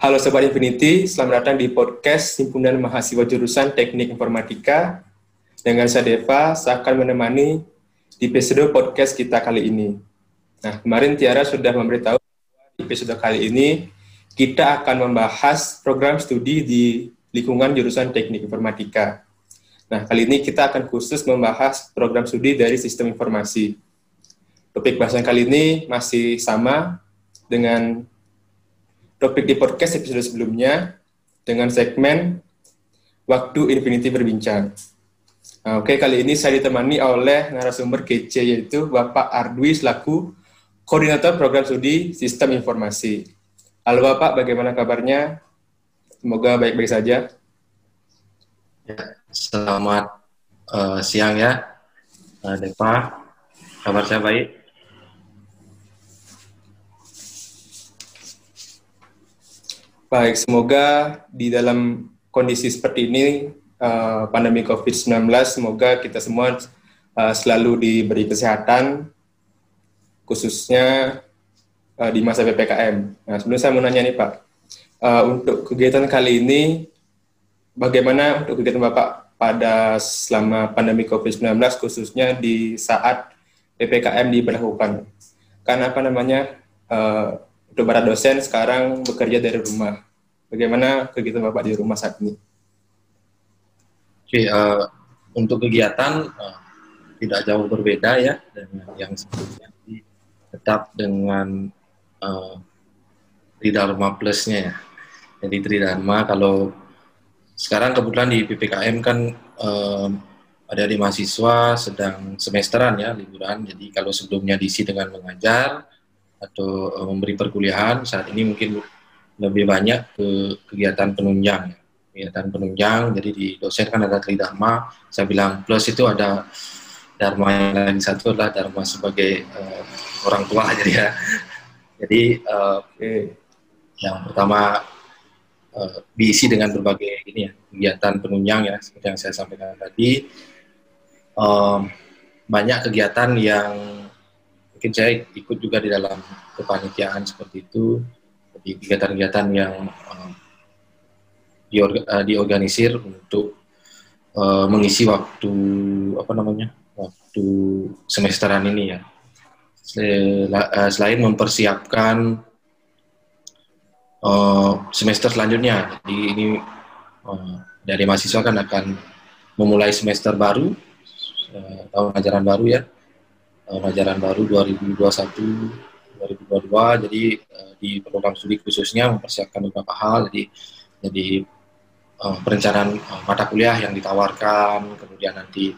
Halo Sobat Infinity, selamat datang di podcast Himpunan Mahasiswa Jurusan Teknik Informatika. Dengan saya Deva, saya akan menemani di episode podcast kita kali ini. Nah, kemarin Tiara sudah memberitahu di episode kali ini kita akan membahas program studi di lingkungan jurusan Teknik Informatika. Nah, kali ini kita akan khusus membahas program studi dari Sistem Informasi. Topik bahasan kali ini masih sama dengan topik di podcast episode sebelumnya dengan segmen Waktu Infinity Berbincang. Nah, Oke, kali ini saya ditemani oleh narasumber kece yaitu Bapak Ardwi selaku Koordinator Program Studi Sistem Informasi. Halo Bapak, bagaimana kabarnya? Semoga baik-baik saja. Ya, selamat uh, siang ya, uh, Deva. Kabar saya baik. Baik, semoga di dalam kondisi seperti ini, uh, pandemi COVID-19, semoga kita semua uh, selalu diberi kesehatan, khususnya uh, di masa PPKM. Nah, sebelum saya mau nanya nih Pak, uh, untuk kegiatan kali ini, bagaimana untuk kegiatan Bapak pada selama pandemi COVID-19, khususnya di saat PPKM diberlakukan? Karena apa namanya, uh, untuk para dosen sekarang bekerja dari rumah. Bagaimana kegiatan Bapak di rumah saat ini? Oke, uh, untuk kegiatan uh, tidak jauh berbeda ya dengan yang sebelumnya. Tetap dengan uh, Tridharma plusnya ya. Jadi Tridharma kalau sekarang kebetulan di PPKM kan uh, ada di mahasiswa sedang semesteran ya liburan. Jadi kalau sebelumnya diisi dengan mengajar, atau uh, memberi perkuliahan saat ini mungkin lebih banyak ke kegiatan penunjang ya. kegiatan penunjang jadi di dosen kan ada tridharma saya bilang plus itu ada dharma yang lain satu adalah dharma sebagai uh, orang tua jadi ya jadi uh, okay. yang pertama uh, diisi dengan berbagai ini ya kegiatan penunjang ya seperti yang saya sampaikan tadi um, banyak kegiatan yang mungkin saya ikut juga di dalam kepanitiaan seperti itu di kegiatan-kegiatan yang uh, diorga, uh, diorganisir untuk uh, mengisi waktu apa namanya waktu semesteran ini ya. Selain mempersiapkan uh, semester selanjutnya jadi ini uh, dari mahasiswa kan akan memulai semester baru uh, tahun ajaran baru ya uh, ajaran baru 2021 2022 jadi uh, di program studi khususnya mempersiapkan beberapa hal jadi jadi uh, perencanaan mata kuliah yang ditawarkan kemudian nanti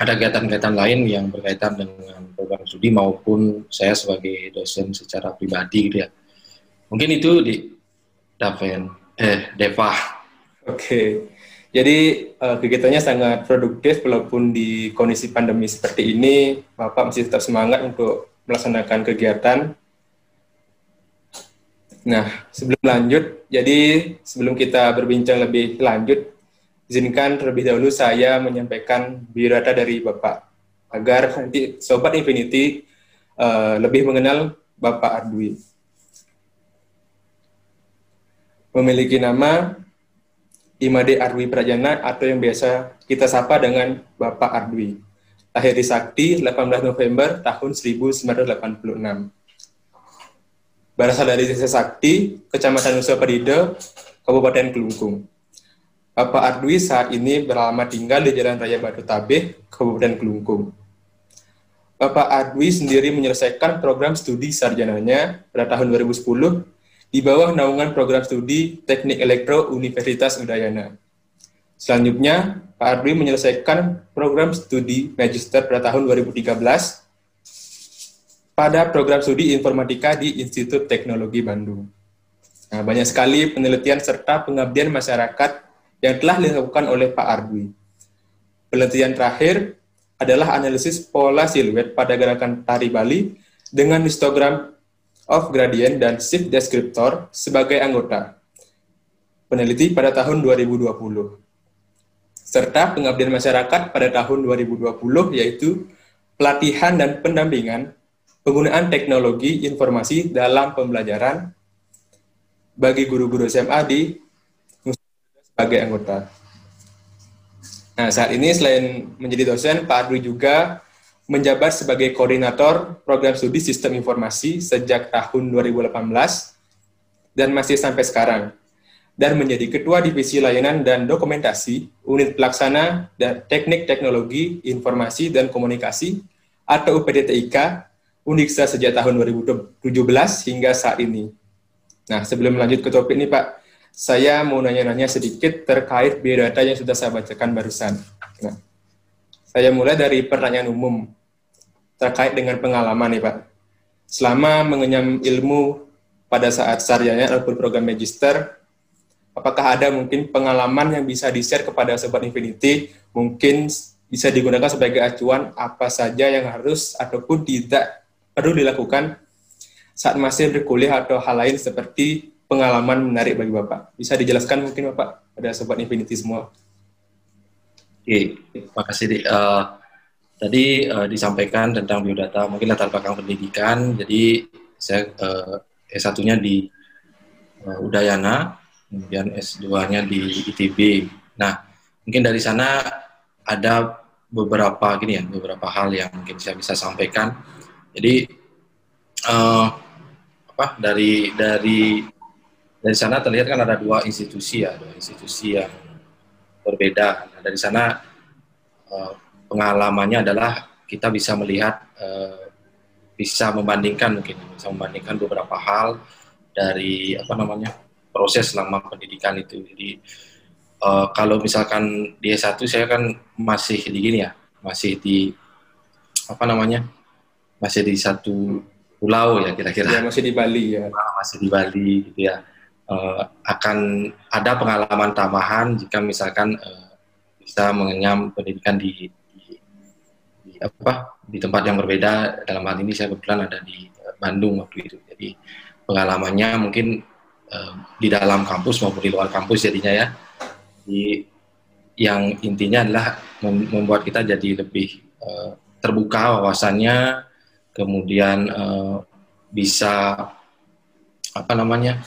ada kegiatan-kegiatan lain yang berkaitan dengan program studi maupun saya sebagai dosen secara pribadi gitu ya. Mungkin itu di Daven. Eh Deva oke. okay. Jadi uh, kegiatannya sangat produktif walaupun di kondisi pandemi seperti ini, Bapak masih tetap semangat untuk melaksanakan kegiatan. Nah, sebelum lanjut, jadi sebelum kita berbincang lebih lanjut, izinkan terlebih dahulu saya menyampaikan biodata dari Bapak, agar nanti Sobat Infinity uh, lebih mengenal Bapak Ardwi. Memiliki nama Imade Arwi Prajana atau yang biasa kita sapa dengan Bapak Ardwi. Lahir di Sakti 18 November tahun 1986. Berasal dari Desa Sakti, Kecamatan Nusa Penida, Kabupaten Kelungkung. Bapak Ardwi saat ini beralamat tinggal di Jalan Raya Batu Tabeh, Kabupaten Kelungkung. Bapak Ardwi sendiri menyelesaikan program studi sarjananya pada tahun 2010 di bawah naungan program studi Teknik Elektro Universitas Udayana. Selanjutnya, Pak Arbi menyelesaikan program studi Magister pada tahun 2013 pada program studi Informatika di Institut Teknologi Bandung. Nah, banyak sekali penelitian serta pengabdian masyarakat yang telah dilakukan oleh Pak Arbi. Penelitian terakhir adalah analisis pola siluet pada gerakan tari Bali dengan histogram of Gradient dan Shift Descriptor sebagai anggota peneliti pada tahun 2020 serta pengabdian masyarakat pada tahun 2020 yaitu pelatihan dan pendampingan penggunaan teknologi informasi dalam pembelajaran bagi guru-guru SMA di sebagai anggota. Nah, saat ini selain menjadi dosen, Pak Adwi juga menjabat sebagai koordinator program studi sistem informasi sejak tahun 2018 dan masih sampai sekarang dan menjadi ketua divisi layanan dan dokumentasi unit pelaksana dan teknik teknologi informasi dan komunikasi atau UPDTIK Uniksa sejak tahun 2017 hingga saat ini. Nah, sebelum lanjut ke topik ini, Pak, saya mau nanya-nanya sedikit terkait biodata yang sudah saya bacakan barusan. Nah, saya mulai dari pertanyaan umum terkait dengan pengalaman nih Pak. Selama mengenyam ilmu pada saat sarjana ataupun program magister, apakah ada mungkin pengalaman yang bisa di-share kepada Sobat Infinity, mungkin bisa digunakan sebagai acuan apa saja yang harus ataupun tidak perlu dilakukan saat masih berkuliah atau hal lain seperti pengalaman menarik bagi Bapak? Bisa dijelaskan mungkin Bapak pada Sobat Infinity semua? Oke, terima kasih. Uh, tadi uh, disampaikan tentang biodata, mungkin latar belakang pendidikan. Jadi saya uh, S1-nya di uh, Udayana, kemudian S2-nya di ITB. Nah, mungkin dari sana ada beberapa gini ya, beberapa hal yang mungkin saya bisa sampaikan jadi uh, apa dari dari dari sana terlihat kan ada dua institusi ya, dua institusi yang berbeda. Nah, dari sana uh, pengalamannya adalah kita bisa melihat uh, bisa membandingkan mungkin bisa membandingkan beberapa hal dari apa namanya proses selama pendidikan itu. Jadi uh, kalau misalkan di S1 saya kan masih di gini ya, masih di apa namanya masih di satu pulau ya kira-kira. Ya, masih di Bali ya. Ah, masih di Bali gitu ya. Uh, akan ada pengalaman tambahan jika misalkan uh, bisa mengenyam pendidikan di, di, di apa di tempat yang berbeda. Dalam hal ini saya kebetulan ada di uh, Bandung waktu itu. Jadi pengalamannya mungkin uh, di dalam kampus maupun di luar kampus jadinya ya. Di yang intinya adalah membuat kita jadi lebih uh, terbuka wawasannya, kemudian bisa apa namanya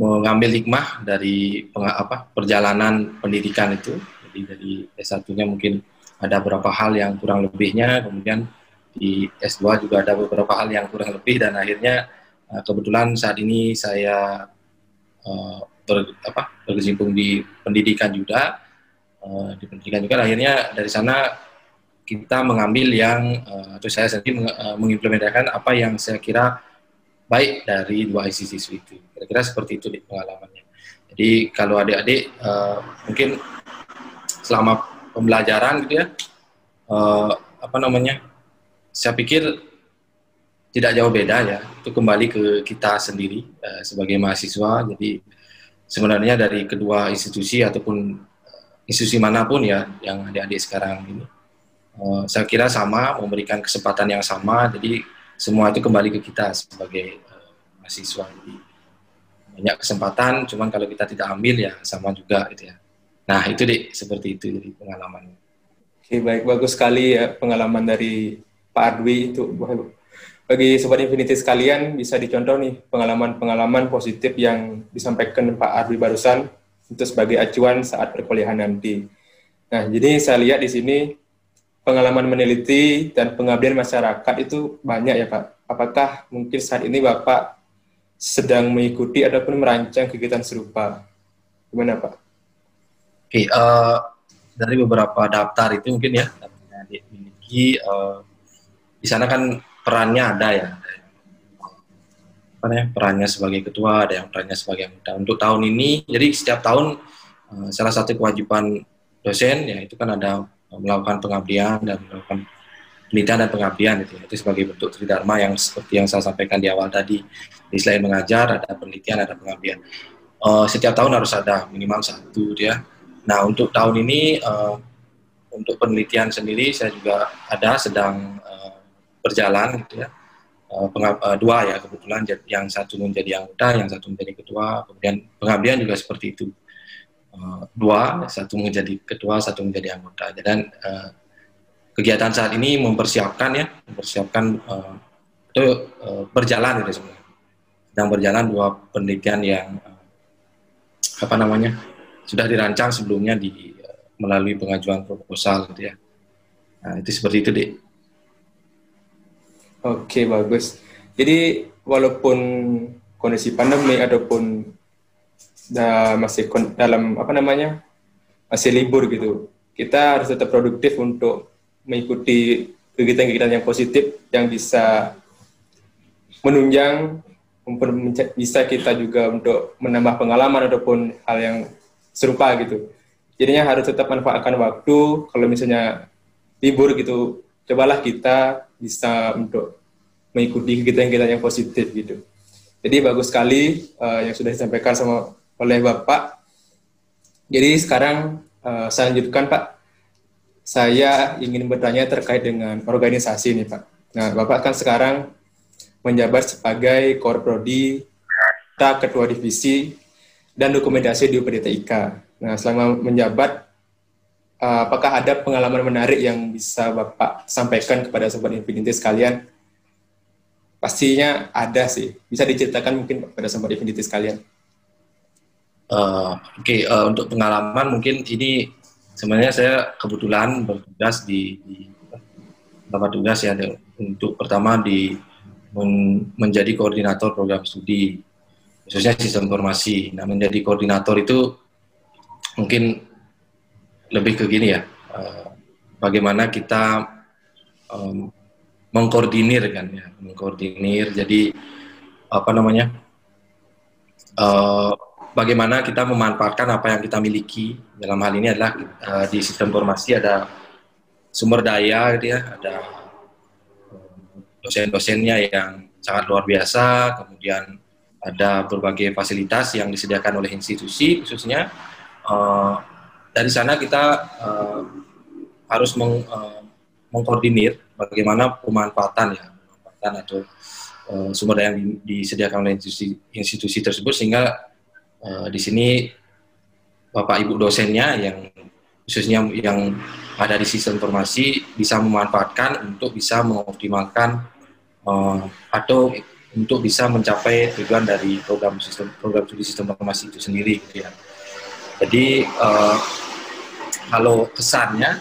mengambil hikmah dari apa perjalanan pendidikan itu jadi dari S1-nya mungkin ada beberapa hal yang kurang lebihnya kemudian di S2 juga ada beberapa hal yang kurang lebih dan akhirnya uh, kebetulan saat ini saya uh, ber, apa berkecimpung di pendidikan juga uh, di pendidikan juga akhirnya dari sana kita mengambil yang uh, atau saya sendiri meng, mengimplementasikan apa yang saya kira baik dari dua ICC itu. Kira-kira seperti itu di pengalamannya. Jadi kalau adik-adik uh, mungkin selama pembelajaran gitu ya, uh, apa namanya, saya pikir tidak jauh beda ya. Itu kembali ke kita sendiri uh, sebagai mahasiswa. Jadi sebenarnya dari kedua institusi ataupun institusi mana pun ya yang adik-adik sekarang ini uh, saya kira sama memberikan kesempatan yang sama jadi semua itu kembali ke kita sebagai uh, mahasiswa jadi banyak kesempatan cuman kalau kita tidak ambil ya sama juga gitu ya nah itu deh seperti itu jadi pengalaman oke baik bagus sekali ya pengalaman dari Pak Adwi itu bagi sobat Infinity sekalian bisa dicontoh nih pengalaman-pengalaman positif yang disampaikan Pak Adwi barusan untuk sebagai acuan saat perkuliahan nanti. Nah, jadi saya lihat di sini pengalaman meneliti dan pengabdian masyarakat itu banyak ya Pak. Apakah mungkin saat ini Bapak sedang mengikuti ataupun merancang kegiatan serupa? Gimana Pak? Oke, uh, dari beberapa daftar itu mungkin ya, dimiliki, uh, di sana kan perannya ada ya, apa ya, perannya sebagai ketua, ada yang perannya sebagai anggota. Untuk tahun ini, jadi setiap tahun uh, salah satu kewajiban dosen ya itu kan ada melakukan pengabdian dan melakukan penelitian dan pengabdian itu, itu sebagai bentuk tridharma yang seperti yang saya sampaikan di awal tadi. Di selain mengajar ada penelitian ada pengabdian. Uh, setiap tahun harus ada minimal satu dia. Nah untuk tahun ini uh, untuk penelitian sendiri saya juga ada sedang uh, berjalan gitu ya. Uh, dua ya kebetulan yang satu menjadi anggota, yang satu menjadi ketua, kemudian pengabdian juga seperti itu dua, satu menjadi ketua, satu menjadi anggota. Dan kegiatan saat ini mempersiapkan ya, mempersiapkan itu berjalan itu sebenarnya. sedang berjalan dua penelitian yang apa namanya sudah dirancang sebelumnya di melalui pengajuan proposal gitu ya. Nah, itu seperti itu, Dek. Oke, bagus. Jadi walaupun kondisi pandemi ataupun masih dalam apa namanya masih libur gitu, kita harus tetap produktif untuk mengikuti kegiatan-kegiatan yang positif yang bisa menunjang bisa kita juga untuk menambah pengalaman ataupun hal yang serupa gitu. Jadinya harus tetap manfaatkan waktu. Kalau misalnya libur gitu, cobalah kita bisa untuk mengikuti kegiatan-kegiatan yang positif gitu. Jadi bagus sekali uh, yang sudah disampaikan sama oleh Bapak. Jadi sekarang uh, saya lanjutkan Pak. Saya ingin bertanya terkait dengan organisasi nih Pak. Nah Bapak kan sekarang menjabat sebagai Korprodi, Ketua Divisi, dan Dokumentasi di UPDTIK. Nah, selama menjabat, uh, apakah ada pengalaman menarik yang bisa Bapak sampaikan kepada Sobat Infinity sekalian? Pastinya ada sih. Bisa diceritakan mungkin kepada Sobat Infinity sekalian. Uh, Oke, okay, uh, untuk pengalaman mungkin ini sebenarnya saya kebetulan bertugas di, di tempat tugas ya untuk pertama di men menjadi koordinator program studi khususnya sistem informasi. Nah, menjadi koordinator itu mungkin lebih ke gini ya, uh, bagaimana kita um, mengkoordinir kan ya, mengkoordinir. Jadi apa namanya, uh, bagaimana kita memanfaatkan apa yang kita miliki. Dalam hal ini adalah uh, di sistem informasi ada sumber daya, gitu ya, ada dosen-dosennya yang sangat luar biasa, kemudian ada berbagai fasilitas yang disediakan oleh institusi khususnya. Uh, dari sana kita uh, harus meng, uh, mengkoordinir bagaimana pemanfaatan ya, pemanfaatan atau uh, sumber daya yang disediakan oleh institusi, institusi tersebut sehingga uh, di sini Bapak Ibu dosennya yang khususnya yang ada di sistem informasi bisa memanfaatkan untuk bisa mengoptimalkan uh, atau untuk bisa mencapai tujuan dari program sistem program studi sistem informasi itu sendiri gitu ya. Jadi uh, kalau kesannya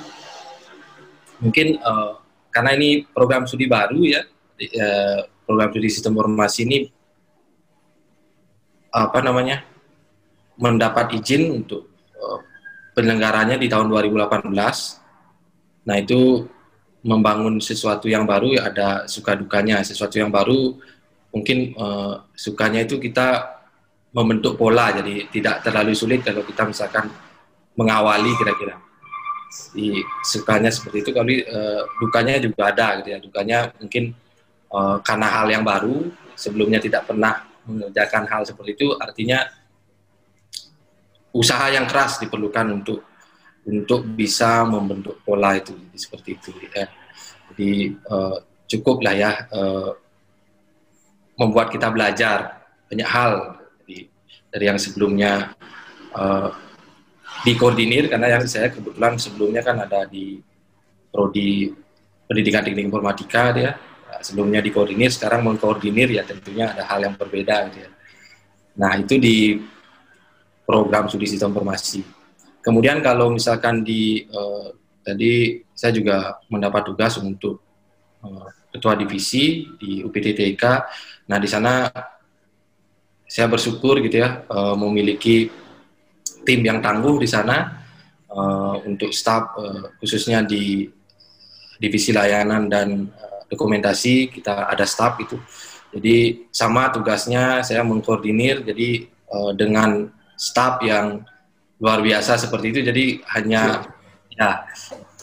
mungkin uh, karena ini program studi baru ya uh, program studi sistem informasi ini apa namanya mendapat izin untuk uh, penyelenggaranya di tahun 2018. Nah itu membangun sesuatu yang baru ya ada suka dukanya sesuatu yang baru mungkin uh, sukanya itu kita membentuk pola. Jadi tidak terlalu sulit kalau kita misalkan mengawali kira-kira. Di sukanya seperti itu. Kali uh, dukanya juga ada gitu ya. Dukanya mungkin uh, karena hal yang baru sebelumnya tidak pernah mengerjakan hal seperti itu artinya usaha yang keras diperlukan untuk untuk bisa membentuk pola itu seperti itu ya. Jadi uh, cukup lah ya uh, membuat kita belajar banyak hal dari, dari yang sebelumnya uh, dikoordinir karena yang saya kebetulan sebelumnya kan ada di prodi pendidikan teknik informatika dia sebelumnya dikoordinir sekarang mengkoordinir ya tentunya ada hal yang berbeda gitu ya. Nah itu di program studi sistem informasi Kemudian kalau misalkan di uh, tadi saya juga mendapat tugas untuk uh, ketua divisi di UPTTK. Nah di sana saya bersyukur gitu ya uh, memiliki tim yang tangguh di sana uh, untuk staf uh, khususnya di divisi layanan dan dokumentasi kita ada staf itu. Jadi sama tugasnya saya mengkoordinir jadi dengan staf yang luar biasa seperti itu jadi hanya ya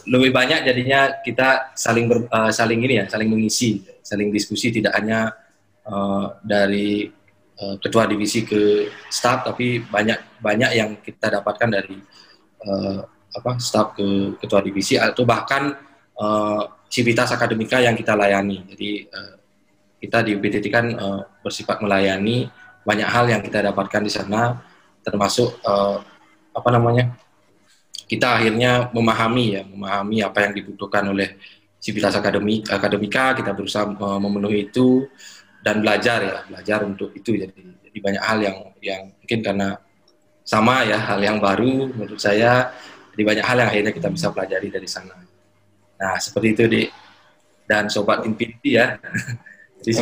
lebih banyak jadinya kita saling ber, saling ini ya saling mengisi saling diskusi tidak hanya uh, dari uh, ketua divisi ke staff tapi banyak banyak yang kita dapatkan dari uh, apa staff ke ketua divisi atau bahkan uh, civitas akademika yang kita layani. Jadi uh, kita di UPTT kan uh, bersifat melayani banyak hal yang kita dapatkan di sana termasuk uh, apa namanya kita akhirnya memahami ya memahami apa yang dibutuhkan oleh sivitas akademik akademika kita berusaha memenuhi itu dan belajar ya belajar untuk itu jadi jadi banyak hal yang yang mungkin karena sama ya hal yang baru menurut saya jadi banyak hal yang akhirnya kita bisa pelajari dari sana. Nah seperti itu di dan sobat infinity ya.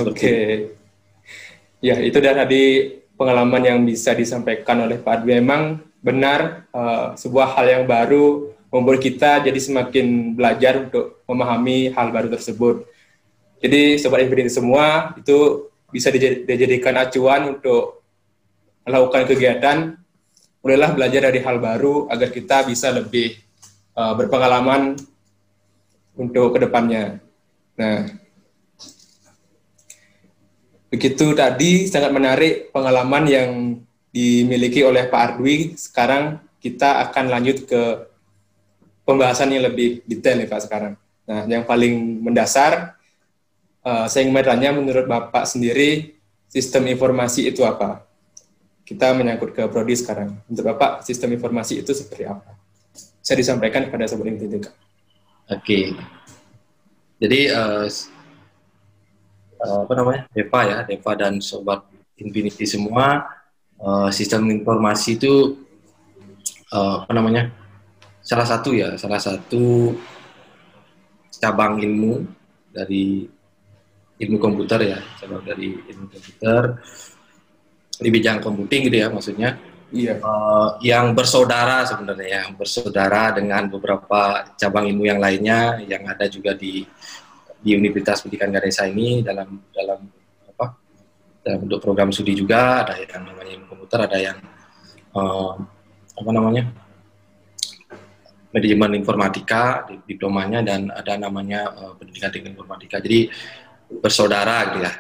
Oke. Okay. ya itu dan tadi pengalaman yang bisa disampaikan oleh Pak Adwi. Memang benar uh, sebuah hal yang baru membuat kita jadi semakin belajar untuk memahami hal baru tersebut jadi sobat infinity semua itu bisa dijadikan acuan untuk melakukan kegiatan, mulailah belajar dari hal baru agar kita bisa lebih uh, berpengalaman untuk ke depannya. Nah, begitu tadi sangat menarik pengalaman yang dimiliki oleh Pak Ardwi. Sekarang kita akan lanjut ke pembahasan yang lebih detail nih Pak sekarang. Nah, yang paling mendasar uh, saya ingin bertanya menurut Bapak sendiri sistem informasi itu apa? Kita menyangkut ke prodi sekarang. Untuk Bapak sistem informasi itu seperti apa? Saya disampaikan kepada Sobat Infinity. Oke. Okay. Jadi uh, apa namanya? Deva ya, Deva dan Sobat Infinity semua uh, sistem informasi itu uh, apa namanya? Salah satu ya, salah satu cabang ilmu dari ilmu komputer ya cabang dari ilmu komputer. Di bidang computing gitu ya maksudnya. Iya. uh, yang bersaudara sebenarnya yang bersaudara dengan beberapa cabang ilmu yang lainnya yang ada juga di di Universitas Pendidikan Ganesha ini dalam dalam apa dalam bentuk program studi juga. Ada yang namanya ilmu komputer ada yang uh, apa namanya manajemen informatika diplomanya dan ada namanya uh, pendidikan teknik informatika. Jadi bersaudara gitu ya.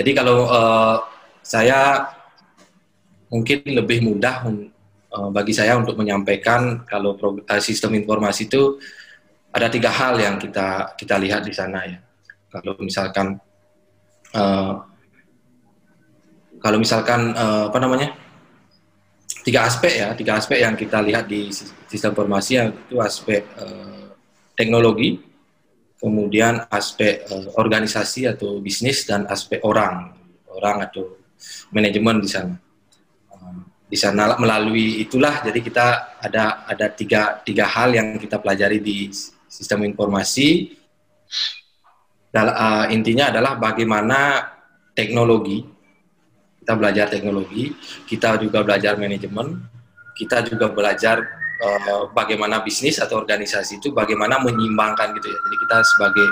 Jadi kalau uh, saya mungkin lebih mudah uh, bagi saya untuk menyampaikan kalau uh, sistem informasi itu ada tiga hal yang kita kita lihat di sana ya. Kalau misalkan uh, kalau misalkan uh, apa namanya tiga aspek ya tiga aspek yang kita lihat di sistem informasi yang itu aspek uh, teknologi kemudian aspek uh, organisasi atau bisnis dan aspek orang orang atau manajemen di sana. Uh, di sana melalui itulah jadi kita ada ada tiga tiga hal yang kita pelajari di sistem informasi. Dal, uh, intinya adalah bagaimana teknologi kita belajar teknologi kita juga belajar manajemen kita juga belajar uh, bagaimana bisnis atau organisasi itu bagaimana menyimbangkan gitu ya. Jadi kita sebagai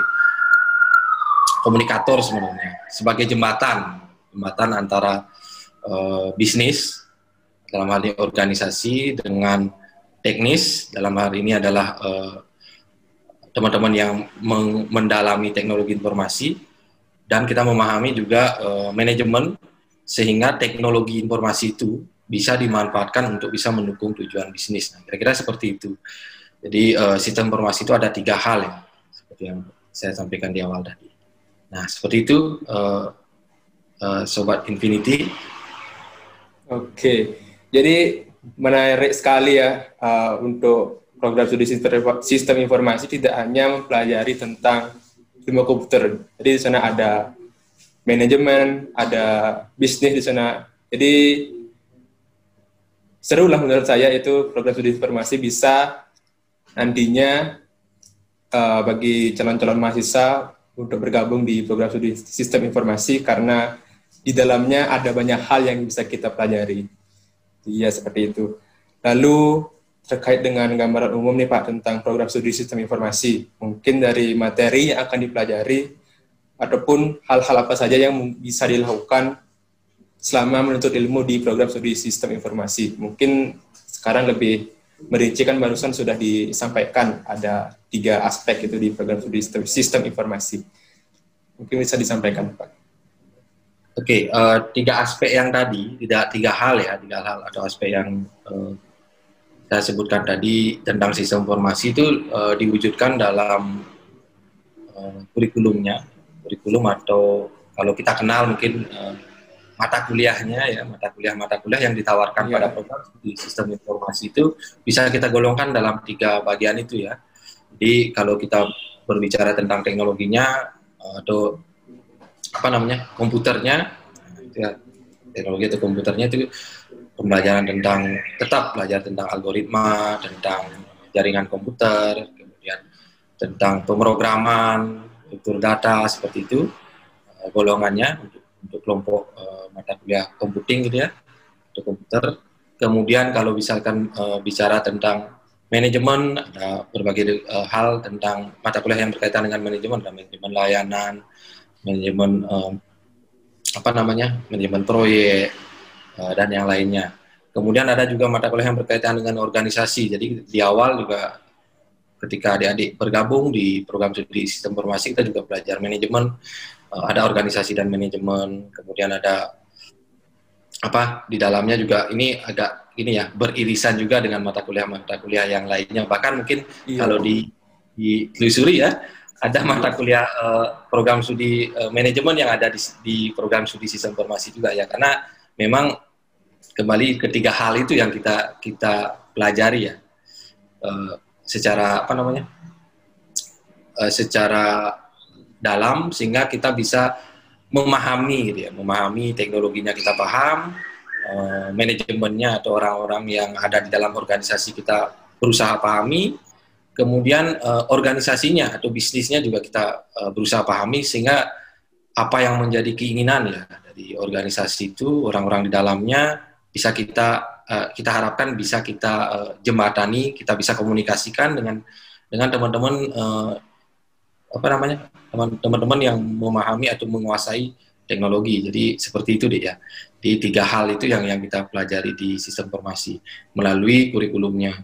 komunikator sebenarnya, sebagai jembatan, jembatan antara uh, bisnis dalam hal ini organisasi dengan teknis dalam hal ini adalah uh, teman-teman yang mendalami teknologi informasi dan kita memahami juga uh, manajemen sehingga teknologi informasi itu bisa dimanfaatkan untuk bisa mendukung tujuan bisnis. Nah, kira-kira seperti itu. Jadi uh, sistem informasi itu ada tiga hal ya, seperti yang saya sampaikan di awal tadi. Nah, seperti itu, uh, uh, sobat Infinity. Oke, jadi menarik sekali ya uh, untuk program studi sistem informasi tidak hanya mempelajari tentang ilmu komputer. Jadi di sana ada manajemen, ada bisnis di sana. Jadi seru lah menurut saya itu program studi informasi bisa nantinya uh, bagi calon-calon mahasiswa untuk bergabung di program studi sistem informasi karena di dalamnya ada banyak hal yang bisa kita pelajari. Iya seperti itu. Lalu terkait dengan gambaran umum nih Pak tentang program studi sistem informasi, mungkin dari materi yang akan dipelajari ataupun hal-hal apa saja yang bisa dilakukan selama menuntut ilmu di program studi sistem informasi. Mungkin sekarang lebih merinci kan barusan sudah disampaikan ada tiga aspek itu di program studi sistem, sistem informasi. Mungkin bisa disampaikan, Pak. Oke, okay, uh, eh, tiga aspek yang tadi, tidak tiga hal ya, tiga hal atau aspek yang uh, saya sebutkan tadi tentang sistem informasi itu uh, diwujudkan dalam uh, kurikulumnya, kurikulum atau kalau kita kenal mungkin uh, mata kuliahnya ya mata kuliah mata kuliah yang ditawarkan yeah. pada program di sistem informasi itu bisa kita golongkan dalam tiga bagian itu ya. Jadi kalau kita berbicara tentang teknologinya eh, atau apa namanya komputernya ya, teknologi atau komputernya itu pembelajaran tentang tetap belajar tentang algoritma tentang jaringan komputer kemudian tentang pemrograman struktur data seperti itu uh, golongannya untuk, untuk kelompok uh, mata kuliah computing gitu ya untuk komputer. Kemudian kalau misalkan uh, bicara tentang manajemen ada berbagai uh, hal tentang mata kuliah yang berkaitan dengan manajemen ada manajemen layanan manajemen uh, apa namanya manajemen proyek uh, dan yang lainnya. Kemudian ada juga mata kuliah yang berkaitan dengan organisasi. Jadi di awal juga ketika adik-adik bergabung di program studi sistem informasi kita juga belajar manajemen ada organisasi dan manajemen. Kemudian ada apa di dalamnya juga ini agak ini ya beririsan juga dengan mata kuliah mata kuliah yang lainnya. Bahkan mungkin iya. kalau di ditelusuri ya ada mata kuliah uh, program studi uh, manajemen yang ada di, di program studi sistem informasi juga ya. Karena memang kembali ketiga hal itu yang kita kita pelajari ya. Uh, secara apa namanya? Uh, secara dalam sehingga kita bisa memahami gitu ya, memahami teknologinya kita paham, uh, manajemennya atau orang-orang yang ada di dalam organisasi kita berusaha pahami, kemudian uh, organisasinya atau bisnisnya juga kita uh, berusaha pahami sehingga apa yang menjadi keinginan ya dari organisasi itu orang-orang di dalamnya bisa kita uh, kita harapkan bisa kita uh, jembatani, kita bisa komunikasikan dengan dengan teman-teman apa namanya teman-teman yang memahami atau menguasai teknologi. Jadi seperti itu deh ya. Di tiga hal itu yang yang kita pelajari di sistem informasi melalui kurikulumnya.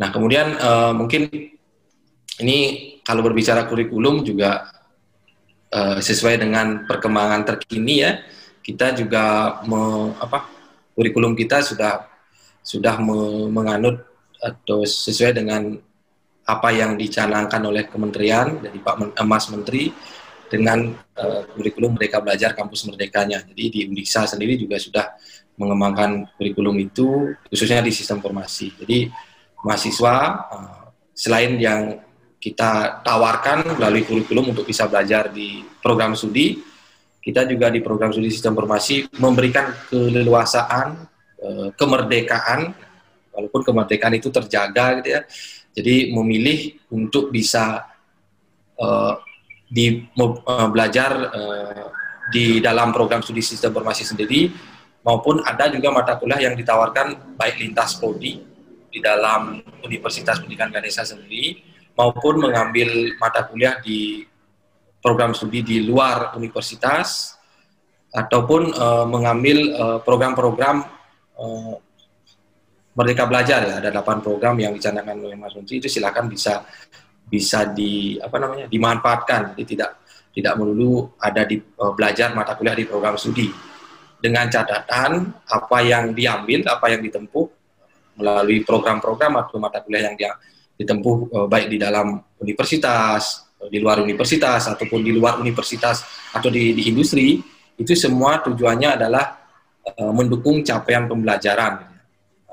Nah kemudian uh, mungkin ini kalau berbicara kurikulum juga uh, sesuai dengan perkembangan terkini ya. Kita juga me, apa kurikulum kita sudah sudah me, menganut atau sesuai dengan apa yang dicanangkan oleh kementerian dari Pak Mas Menteri dengan uh, kurikulum Merdeka Belajar Kampus Merdekanya. Jadi di Undisa sendiri juga sudah mengembangkan kurikulum itu khususnya di sistem informasi. Jadi mahasiswa uh, selain yang kita tawarkan melalui kurikulum untuk bisa belajar di program studi, kita juga di program studi sistem informasi memberikan keleluasaan, uh, kemerdekaan, walaupun kemerdekaan itu terjaga gitu ya, jadi memilih untuk bisa uh, di uh, belajar uh, di dalam program studi sistem informasi sendiri maupun ada juga mata kuliah yang ditawarkan baik lintas prodi di dalam Universitas Pendidikan Ganesha sendiri maupun mengambil mata kuliah di program studi di luar universitas ataupun uh, mengambil program-program uh, Merdeka Belajar ya ada 8 program yang dicanangkan oleh Mas Menteri itu silakan bisa bisa di apa namanya dimanfaatkan. Jadi tidak tidak melulu ada di uh, belajar mata kuliah di program studi. Dengan catatan apa yang diambil apa yang ditempuh melalui program-program atau mata kuliah yang dia ditempuh uh, baik di dalam universitas di luar universitas ataupun di luar universitas atau di, di industri itu semua tujuannya adalah uh, mendukung capaian pembelajaran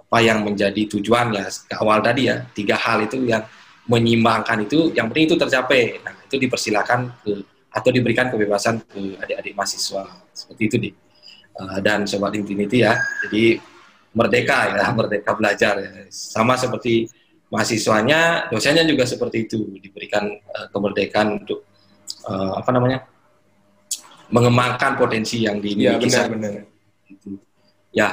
apa yang menjadi tujuan ya ke awal tadi ya tiga hal itu yang menyimbangkan itu yang penting itu tercapai. Nah itu dipersilakan ke atau diberikan kebebasan ke adik-adik mahasiswa. Seperti itu nih uh, dan sobat infinity ya jadi merdeka ya merdeka belajar ya. sama seperti mahasiswanya dosennya juga seperti itu. Diberikan uh, kemerdekaan untuk uh, apa namanya mengembangkan potensi yang dimiliki ya, benar, benar. Ya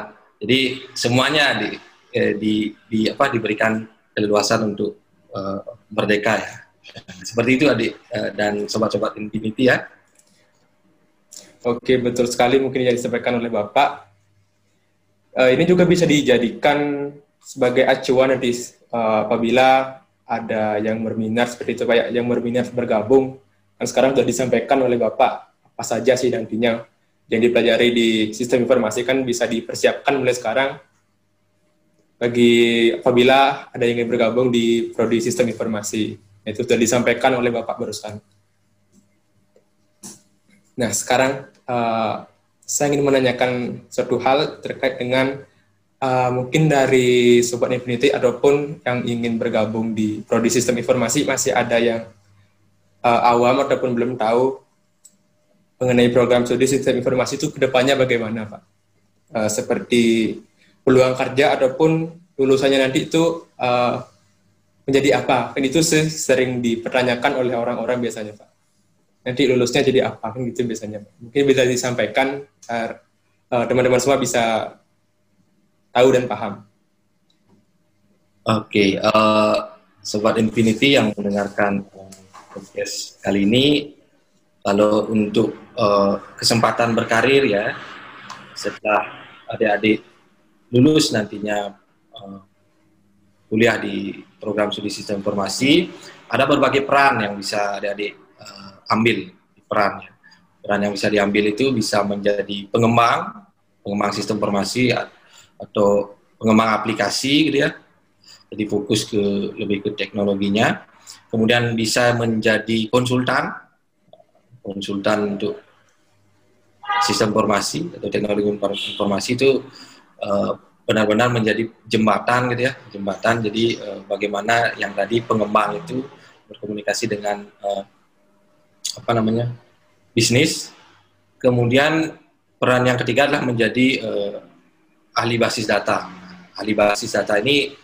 jadi semuanya di, eh, di, di apa diberikan keleluasan untuk uh, merdeka ya. Seperti itu adik uh, dan sobat-sobat Infinity ya. Oke betul sekali mungkin yang disampaikan oleh bapak. Uh, ini juga bisa dijadikan sebagai acuan nanti uh, apabila ada yang berminat seperti itu kayak yang berminat bergabung kan sekarang sudah disampaikan oleh bapak apa saja sih nantinya yang dipelajari di sistem informasi kan bisa dipersiapkan mulai sekarang bagi apabila ada yang ingin bergabung di prodi sistem informasi itu sudah disampaikan oleh bapak barusan. Nah sekarang uh, saya ingin menanyakan suatu hal terkait dengan uh, mungkin dari sobat Infinity ataupun yang ingin bergabung di prodi sistem informasi masih ada yang uh, awam ataupun belum tahu mengenai program studi sistem informasi itu ke depannya bagaimana Pak? Uh, seperti peluang kerja ataupun lulusannya nanti itu uh, menjadi apa? Kan itu sering dipertanyakan oleh orang-orang biasanya Pak. Nanti lulusnya jadi apa? Kan gitu biasanya Pak. Mungkin bisa disampaikan agar teman-teman semua bisa tahu dan paham. Oke, okay, uh, Sobat Infinity yang mendengarkan podcast kali ini, kalau untuk uh, kesempatan berkarir ya, setelah adik-adik lulus nantinya uh, kuliah di program studi sistem informasi, ada berbagai peran yang bisa adik-adik uh, ambil perannya. Peran yang bisa diambil itu bisa menjadi pengembang, pengembang sistem informasi atau pengembang aplikasi gitu ya, jadi fokus ke lebih ke teknologinya. Kemudian bisa menjadi konsultan, konsultan untuk sistem informasi atau teknologi informasi itu eh, benar-benar menjadi jembatan gitu ya, jembatan. Jadi uh, bagaimana yang tadi pengembang itu berkomunikasi dengan uh, apa namanya bisnis. Kemudian peran yang ketiga adalah menjadi uh, ahli basis data. Ahli basis data ini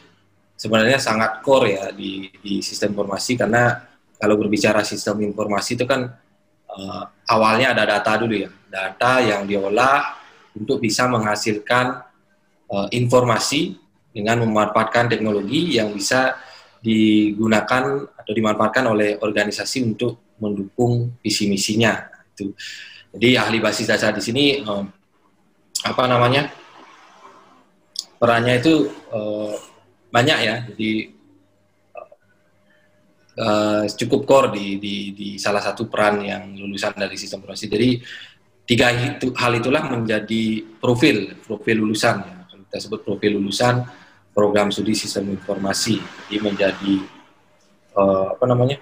sebenarnya sangat core ya di, di sistem informasi karena kalau berbicara sistem informasi itu kan uh, awalnya ada data dulu ya, data yang diolah untuk bisa menghasilkan uh, informasi dengan memanfaatkan teknologi yang bisa digunakan atau dimanfaatkan oleh organisasi untuk mendukung visi misinya. Itu. Jadi ahli basis data di sini um, apa namanya perannya itu uh, banyak ya jadi uh, cukup core di, di di salah satu peran yang lulusan dari sistem informasi jadi tiga itu, hal itulah menjadi profil profil lulusan. Ya kita sebut profil lulusan program studi sistem informasi. Jadi menjadi uh, apa namanya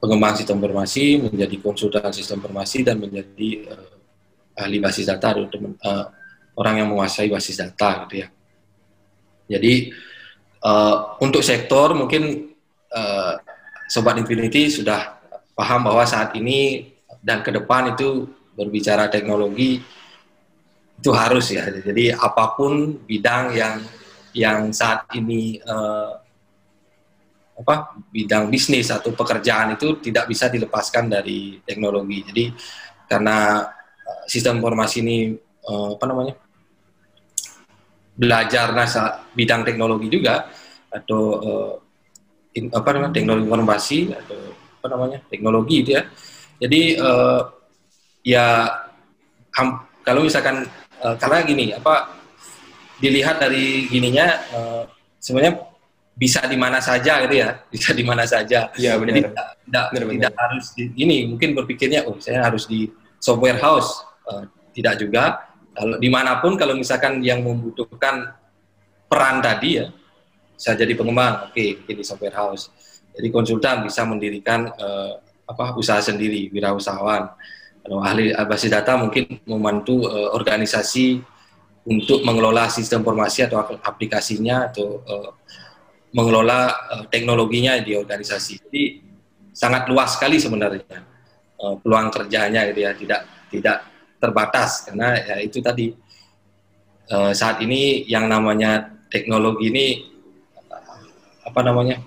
pengembang sistem informasi menjadi konsultan sistem informasi dan menjadi uh, ahli basis data atau uh, orang yang menguasai basis data gitu ya. Jadi Uh, untuk sektor mungkin uh, Sobat Infinity sudah paham bahwa saat ini dan ke depan itu berbicara teknologi itu harus ya. Jadi apa pun bidang yang yang saat ini uh, apa bidang bisnis atau pekerjaan itu tidak bisa dilepaskan dari teknologi. Jadi karena uh, sistem informasi ini uh, apa namanya belajar nasa bidang teknologi juga atau uh, in, apa namanya teknologi informasi atau apa namanya teknologi itu ya. Jadi uh, ya ham, kalau misalkan uh, karena gini apa dilihat dari gininya uh, sebenarnya bisa di mana saja gitu ya bisa di mana saja ya, benar. jadi tidak tidak, benar, tidak harus di, ini mungkin berpikirnya oh saya harus di software house uh, tidak juga kalau di mana pun kalau misalkan yang membutuhkan peran tadi ya saya jadi pengembang, oke, okay, di software house. Jadi konsultan bisa mendirikan uh, apa usaha sendiri, wirausahawan. Ahli basis data mungkin membantu uh, organisasi untuk mengelola sistem informasi atau aplikasinya atau uh, mengelola uh, teknologinya di organisasi. Jadi sangat luas sekali sebenarnya uh, peluang kerjanya gitu ya, tidak tidak terbatas karena ya itu tadi uh, saat ini yang namanya teknologi ini apa namanya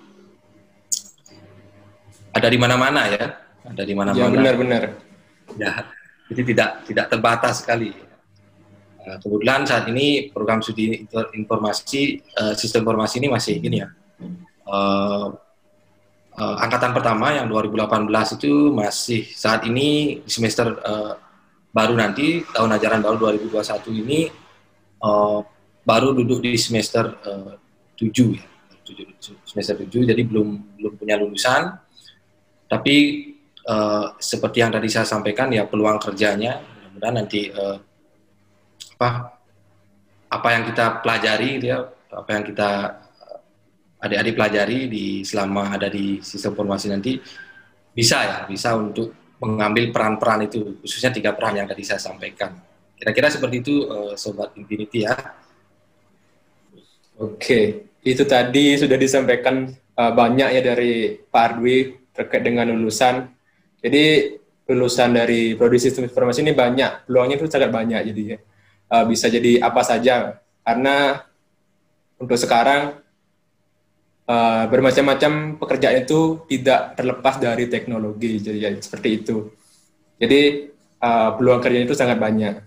ada di mana-mana ya ada di mana-mana. Ya benar-benar ya jadi tidak tidak terbatas sekali. Nah, kebetulan saat ini program studi informasi uh, sistem informasi ini masih gini ya. Uh, uh, angkatan pertama yang 2018 itu masih saat ini semester baru nanti tahun ajaran baru 2021 ini baru duduk di semester uh, 7 ya. Semester 7 jadi belum belum punya lulusan. Tapi uh, seperti yang tadi saya sampaikan ya peluang kerjanya mudah-mudahan nanti uh, apa apa yang kita pelajari gitu ya apa yang kita eh, adik-adik pelajari di selama ada di sistem formasi nanti bisa ya bisa untuk mengambil peran-peran itu khususnya tiga peran yang tadi saya sampaikan kira-kira seperti itu uh, sobat Infinity ya oke itu tadi sudah disampaikan uh, banyak ya dari Pak Arwi terkait dengan lulusan. Jadi lulusan dari prodi sistem informasi ini banyak, peluangnya itu sangat banyak jadi uh, bisa jadi apa saja karena untuk sekarang uh, bermacam-macam pekerjaan itu tidak terlepas dari teknologi jadi ya, seperti itu. Jadi uh, peluang kerja itu sangat banyak.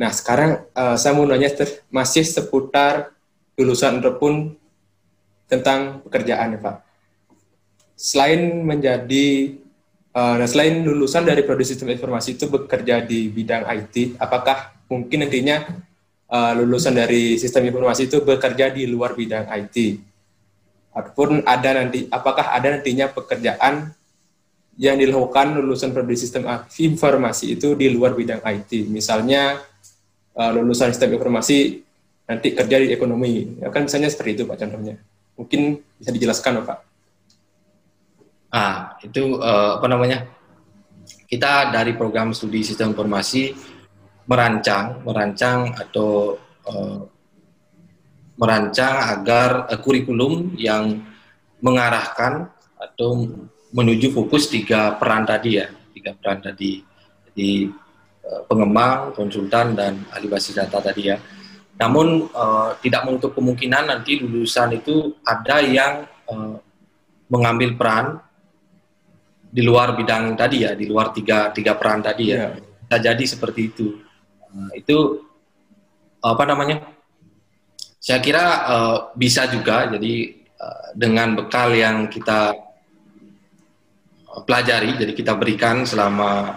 Nah sekarang uh, saya mau nanya masih seputar lulusan ataupun tentang pekerjaan ya Pak. Selain menjadi uh, selain lulusan dari prodi sistem informasi itu bekerja di bidang IT, apakah mungkin nantinya uh, lulusan dari sistem informasi itu bekerja di luar bidang IT? Ataupun ada nanti apakah ada nantinya pekerjaan yang dilakukan lulusan prodi sistem informasi itu di luar bidang IT? Misalnya uh, lulusan sistem informasi nanti kerja di ekonomi, ya kan misalnya seperti itu Pak contohnya. Mungkin bisa dijelaskan Pak. Ah, itu uh, apa namanya? Kita dari program studi sistem informasi merancang, merancang atau uh, merancang agar uh, kurikulum yang mengarahkan atau menuju fokus tiga peran tadi ya, tiga peran tadi. Uh, pengembang, konsultan dan ahli basis data tadi ya namun uh, tidak menutup kemungkinan nanti lulusan itu ada yang uh, mengambil peran di luar bidang tadi ya, di luar tiga tiga peran tadi ya. Yeah. Bisa jadi seperti itu. Uh, itu apa namanya? Saya kira uh, bisa juga. Jadi uh, dengan bekal yang kita pelajari, jadi kita berikan selama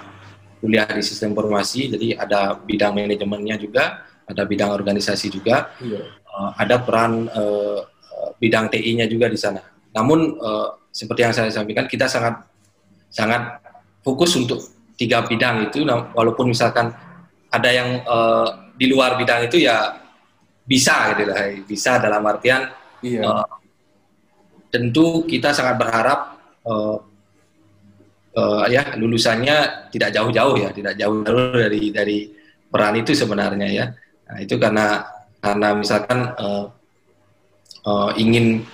kuliah di sistem informasi. Jadi ada bidang manajemennya juga ada bidang organisasi juga, iya. uh, ada peran uh, bidang TI-nya juga di sana. Namun uh, seperti yang saya sampaikan, kita sangat sangat fokus untuk tiga bidang itu, nah, walaupun misalkan ada yang uh, di luar bidang itu ya bisa gitu lah, bisa dalam artian iya. uh, tentu kita sangat berharap uh, uh, ya lulusannya tidak jauh-jauh ya, tidak jauh-jauh dari dari peran itu sebenarnya ya. Nah, itu karena karena misalkan uh, uh, ingin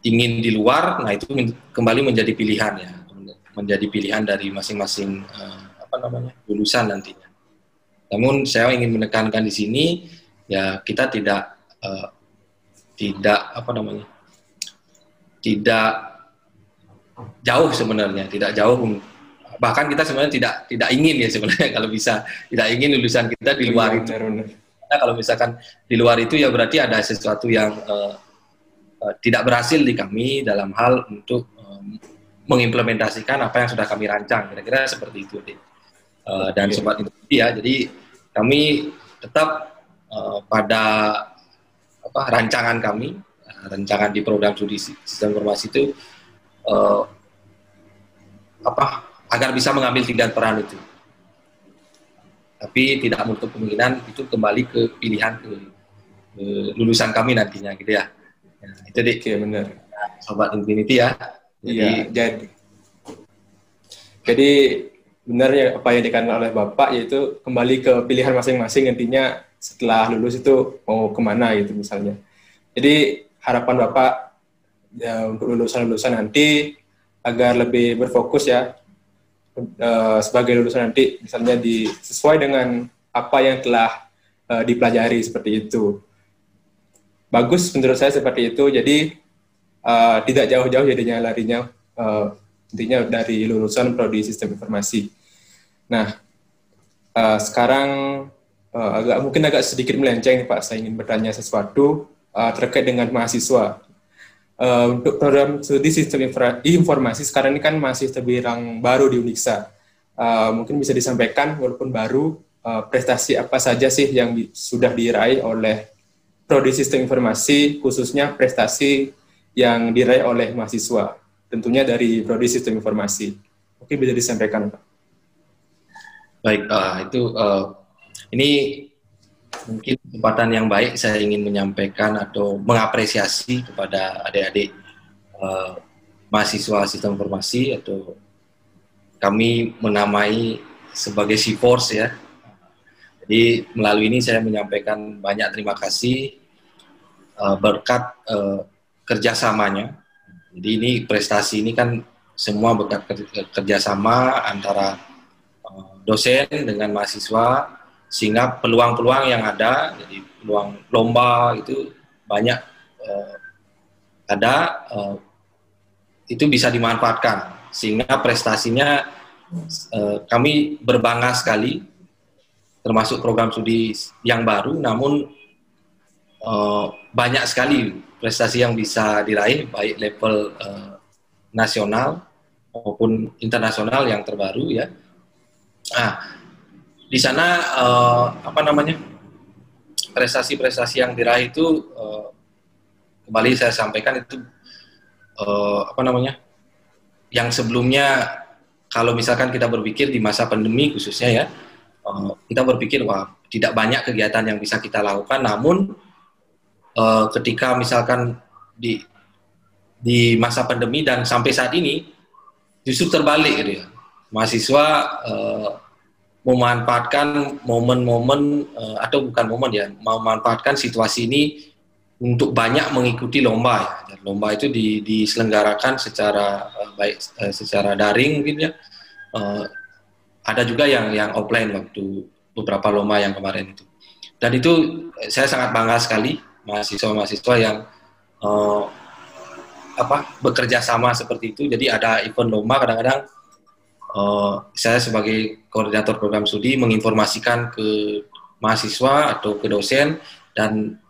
ingin di luar, nah itu kembali menjadi pilihan ya, menjadi pilihan dari masing-masing uh, apa namanya lulusan nantinya. Namun saya ingin menekankan di sini ya kita tidak uh, tidak apa namanya tidak jauh sebenarnya, tidak jauh bahkan kita sebenarnya tidak tidak ingin ya sebenarnya kalau bisa tidak ingin lulusan kita di luar itu. Karena kalau misalkan di luar itu ya berarti ada sesuatu yang uh, uh, tidak berhasil di kami dalam hal untuk um, mengimplementasikan apa yang sudah kami rancang. Kira-kira seperti itu. Uh, dan okay. sobat itu ya, jadi kami tetap uh, pada apa rancangan kami, rancangan di program studi sistem informasi itu uh, apa agar bisa mengambil tiga peran itu. Tapi tidak menutup kemungkinan itu kembali ke pilihan ke, ke lulusan kami nantinya gitu ya. ya itu deh. Oke, benar. Sobat Infinity ya. Jadi, iya, jadi jadi benar ya apa yang dikatakan oleh Bapak yaitu kembali ke pilihan masing-masing nantinya setelah lulus itu mau ke mana gitu misalnya. Jadi harapan Bapak ya, untuk lulusan-lulusan nanti agar lebih berfokus ya uh, sebagai lulusan nanti misalnya di sesuai dengan apa yang telah uh, dipelajari seperti itu. Bagus menurut saya seperti itu. Jadi uh, tidak jauh-jauh jadinya larinya uh, intinya dari lulusan prodi sistem informasi. Nah, uh, sekarang uh, agak mungkin agak sedikit melenceng Pak. Saya ingin bertanya sesuatu uh, terkait dengan mahasiswa uh, untuk program studi sistem informasi sekarang ini kan masih terbilang baru di Uniksa. Uh, mungkin bisa disampaikan walaupun baru uh, prestasi apa saja sih yang sudah diraih oleh prodi sistem informasi khususnya prestasi yang diraih oleh mahasiswa tentunya dari prodi sistem informasi. Oke bisa disampaikan Pak. Baik, uh, itu uh, ini mungkin kesempatan yang baik saya ingin menyampaikan atau mengapresiasi kepada adik-adik uh, mahasiswa sistem informasi atau kami menamai sebagai C-Force ya. Jadi melalui ini saya menyampaikan banyak terima kasih berkat kerjasamanya. Jadi ini prestasi ini kan semua berkat kerjasama antara uh, dosen dengan mahasiswa sehingga peluang-peluang yang ada jadi peluang lomba itu banyak uh, ada uh, itu bisa dimanfaatkan sehingga prestasinya uh, kami berbangga sekali termasuk program studi yang baru namun uh, banyak sekali prestasi yang bisa diraih baik level uh, nasional maupun internasional yang terbaru ya. Nah, di sana uh, apa namanya prestasi-prestasi yang diraih itu uh, kembali saya sampaikan itu uh, apa namanya yang sebelumnya kalau misalkan kita berpikir di masa pandemi khususnya ya uh, kita berpikir wah tidak banyak kegiatan yang bisa kita lakukan namun uh, ketika misalkan di di masa pandemi dan sampai saat ini justru terbalik gitu ya mahasiswa uh, memanfaatkan momen-momen uh, atau bukan momen ya, memanfaatkan situasi ini untuk banyak mengikuti lomba ya. Dan lomba itu di, diselenggarakan secara uh, baik uh, secara daring mungkin ya. Uh, ada juga yang yang offline waktu beberapa lomba yang kemarin itu. Dan itu saya sangat bangga sekali mahasiswa-mahasiswa yang uh, apa bekerja sama seperti itu. Jadi ada event lomba kadang-kadang uh, saya sebagai koordinator program studi menginformasikan ke mahasiswa atau ke dosen dan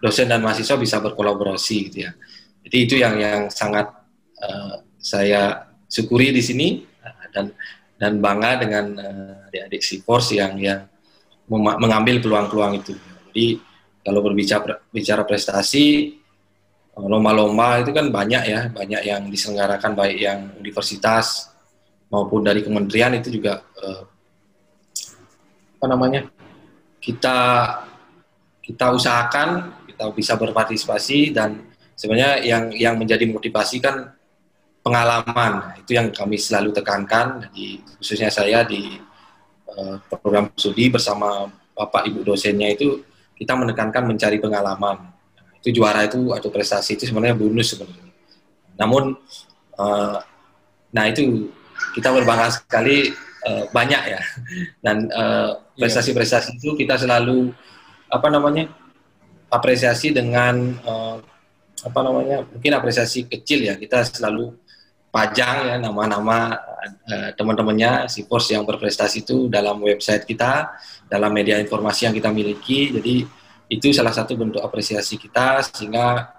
dosen dan mahasiswa bisa berkolaborasi gitu ya. Jadi itu yang yang sangat uh, saya syukuri di sini dan dan bangga dengan uh, adik-adik Sipors yang yang mengambil peluang-peluang itu. Jadi kalau berbicara bicara prestasi lomba-lomba itu kan banyak ya, banyak yang diselenggarakan baik yang universitas maupun dari kementerian itu juga uh, apa namanya kita kita usahakan kita bisa berpartisipasi dan sebenarnya yang yang menjadi motivasi kan pengalaman. Itu yang kami selalu tekankan di khususnya saya di uh, program studi bersama bapak ibu dosennya itu kita menekankan mencari pengalaman. Itu juara itu atau prestasi itu sebenarnya bonus sebenarnya. Namun uh, nah itu kita berbangga sekali uh, banyak ya. Dan uh, prestasi-prestasi itu kita selalu apa namanya apresiasi dengan uh, apa namanya mungkin apresiasi kecil ya. Kita selalu pajang ya nama-nama uh, teman-temannya si pos yang berprestasi itu dalam website kita dalam media informasi yang kita miliki jadi itu salah satu bentuk apresiasi kita sehingga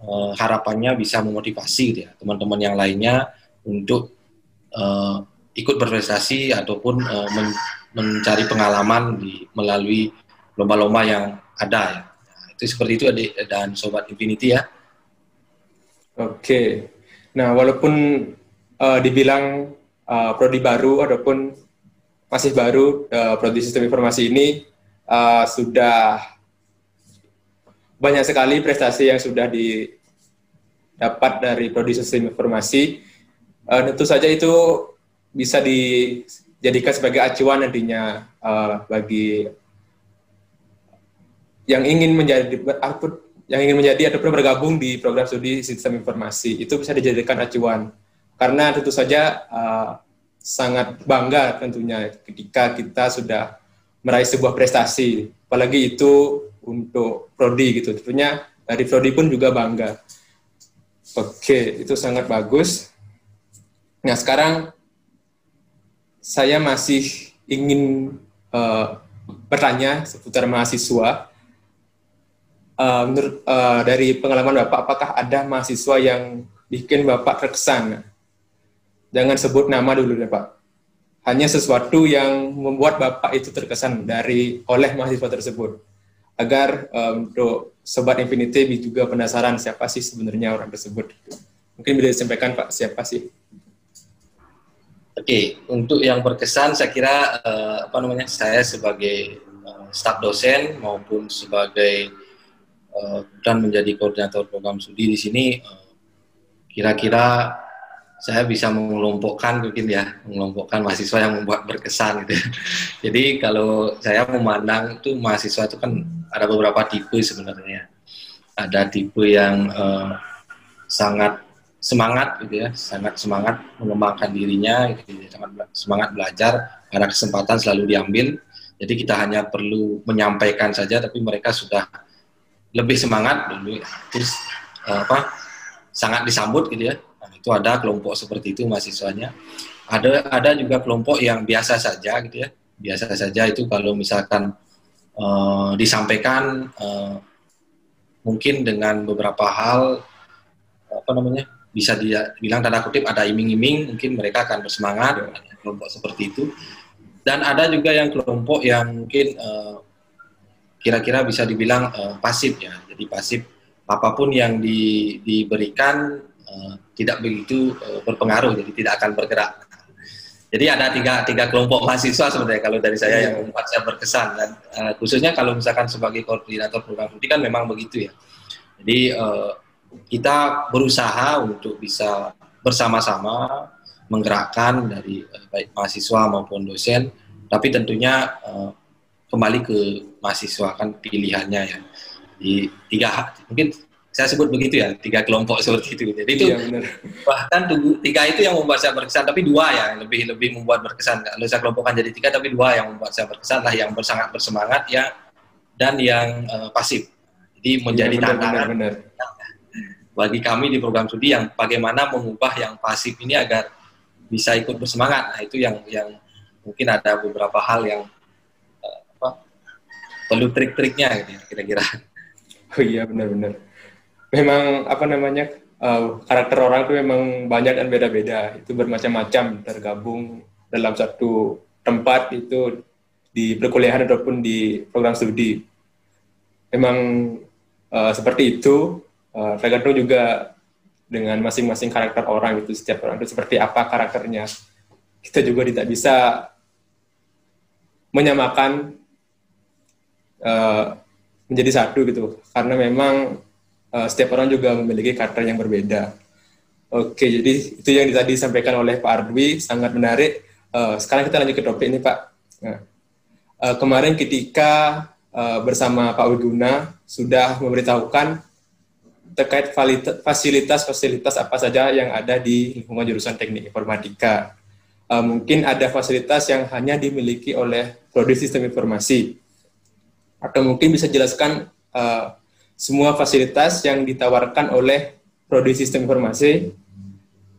uh, harapannya bisa memotivasi gitu ya teman-teman yang lainnya untuk uh, ikut berprestasi ataupun uh, men mencari pengalaman di melalui lomba-lomba yang ada ya. Nah, itu seperti itu adik dan sobat Infinity ya. Oke. Nah, walaupun uh, dibilang uh, prodi baru ataupun masih baru uh, prodi sistem informasi ini uh, sudah banyak sekali prestasi yang sudah didapat dari prodi sistem informasi. Uh, tentu saja itu bisa dijadikan sebagai acuan nantinya uh, bagi yang ingin menjadi yang ingin menjadi ataupun bergabung di program studi sistem informasi. Itu bisa dijadikan acuan karena tentu saja uh, sangat bangga tentunya ketika kita sudah meraih sebuah prestasi apalagi itu untuk prodi gitu tentunya dari prodi pun juga bangga oke itu sangat bagus Nah sekarang saya masih ingin uh, bertanya seputar mahasiswa. Uh, menurut uh, dari pengalaman bapak, apakah ada mahasiswa yang bikin bapak terkesan? Jangan sebut nama dulu ya pak. Hanya sesuatu yang membuat bapak itu terkesan dari oleh mahasiswa tersebut. Agar um, untuk sobat Infinity juga penasaran siapa sih sebenarnya orang tersebut. Mungkin bisa disampaikan pak siapa sih? Oke, untuk yang berkesan saya kira uh, apa namanya saya sebagai uh, staf dosen maupun sebagai uh, dan menjadi koordinator program studi di sini kira-kira uh, saya bisa mengelompokkan mungkin ya mengelompokkan mahasiswa yang membuat berkesan gitu. Jadi kalau saya memandang itu mahasiswa itu kan ada beberapa tipe sebenarnya. Ada tipe yang uh, sangat semangat gitu ya, sangat semangat mengembangkan dirinya, gitu ya, sangat semangat belajar, ada kesempatan selalu diambil. Jadi kita hanya perlu menyampaikan saja, tapi mereka sudah lebih semangat dulu, terus uh, apa sangat disambut gitu ya. Itu ada kelompok seperti itu mahasiswanya. Ada ada juga kelompok yang biasa saja gitu ya, biasa saja itu kalau misalkan uh, disampaikan uh, mungkin dengan beberapa hal apa namanya bisa dia bilang tanda kutip ada iming-iming mungkin mereka akan bersemangat ada kelompok seperti itu. Dan ada juga yang kelompok yang mungkin eh, kira-kira bisa dibilang uh, pasif ya. Jadi pasif apa pun yang di, diberikan uh, tidak begitu uh, berpengaruh jadi tidak akan bergerak. Jadi ada tiga tiga kelompok mahasiswa sebenarnya kalau dari saya yang membuat saya berkesan. Dan uh, khususnya kalau misalkan sebagai koordinator program studi kan memang begitu ya. Jadi uh, kita berusaha untuk bisa bersama-sama menggerakkan dari uh, baik mahasiswa maupun dosen, tapi tentunya uh, kembali ke mahasiswa kan pilihannya ya. Di tiga mungkin saya sebut begitu ya tiga kelompok seperti itu. Jadi itu iya, bahkan tiga itu yang membuat saya berkesan, tapi dua ya lebih lebih membuat berkesan. Kalau saya kelompokkan jadi tiga, tapi dua yang membuat saya berkesan lah yang bersangat bersemangat ya dan yang uh, pasif. Jadi menjadi ya, benar, tantangan. Benar, benar bagi kami di program studi yang bagaimana mengubah yang pasif ini agar bisa ikut bersemangat. Nah, itu yang yang mungkin ada beberapa hal yang uh, apa, perlu trik-triknya gitu ya, kira-kira. Oh iya benar-benar. Memang apa namanya uh, karakter orang itu memang banyak dan beda-beda. Itu bermacam-macam tergabung dalam satu tempat itu di perkuliahan ataupun di program studi. Memang uh, seperti itu uh, tergantung juga dengan masing-masing karakter orang itu setiap orang itu seperti apa karakternya kita juga tidak bisa menyamakan uh, menjadi satu gitu karena memang uh, setiap orang juga memiliki karakter yang berbeda oke jadi itu yang tadi disampaikan oleh Pak Ardwi sangat menarik uh, sekarang kita lanjut ke topik ini Pak nah, uh, kemarin ketika uh, bersama Pak Wiguna sudah memberitahukan terkait fasilitas-fasilitas apa saja yang ada di lingkungan jurusan teknik informatika. Uh, mungkin ada fasilitas yang hanya dimiliki oleh prodi sistem informasi. Atau mungkin bisa jelaskan uh, semua fasilitas yang ditawarkan oleh prodi sistem informasi.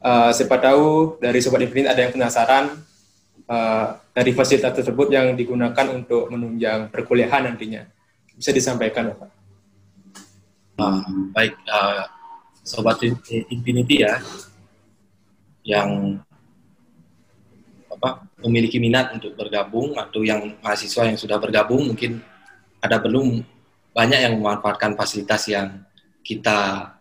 Uh, siapa tahu dari Sobat Infinite ada yang penasaran uh, dari fasilitas tersebut yang digunakan untuk menunjang perkuliahan nantinya. Bisa disampaikan, Pak? Uh, baik, uh, sobat Infinity ya, yang apa memiliki minat untuk bergabung atau yang mahasiswa yang sudah bergabung mungkin ada belum banyak yang memanfaatkan fasilitas yang kita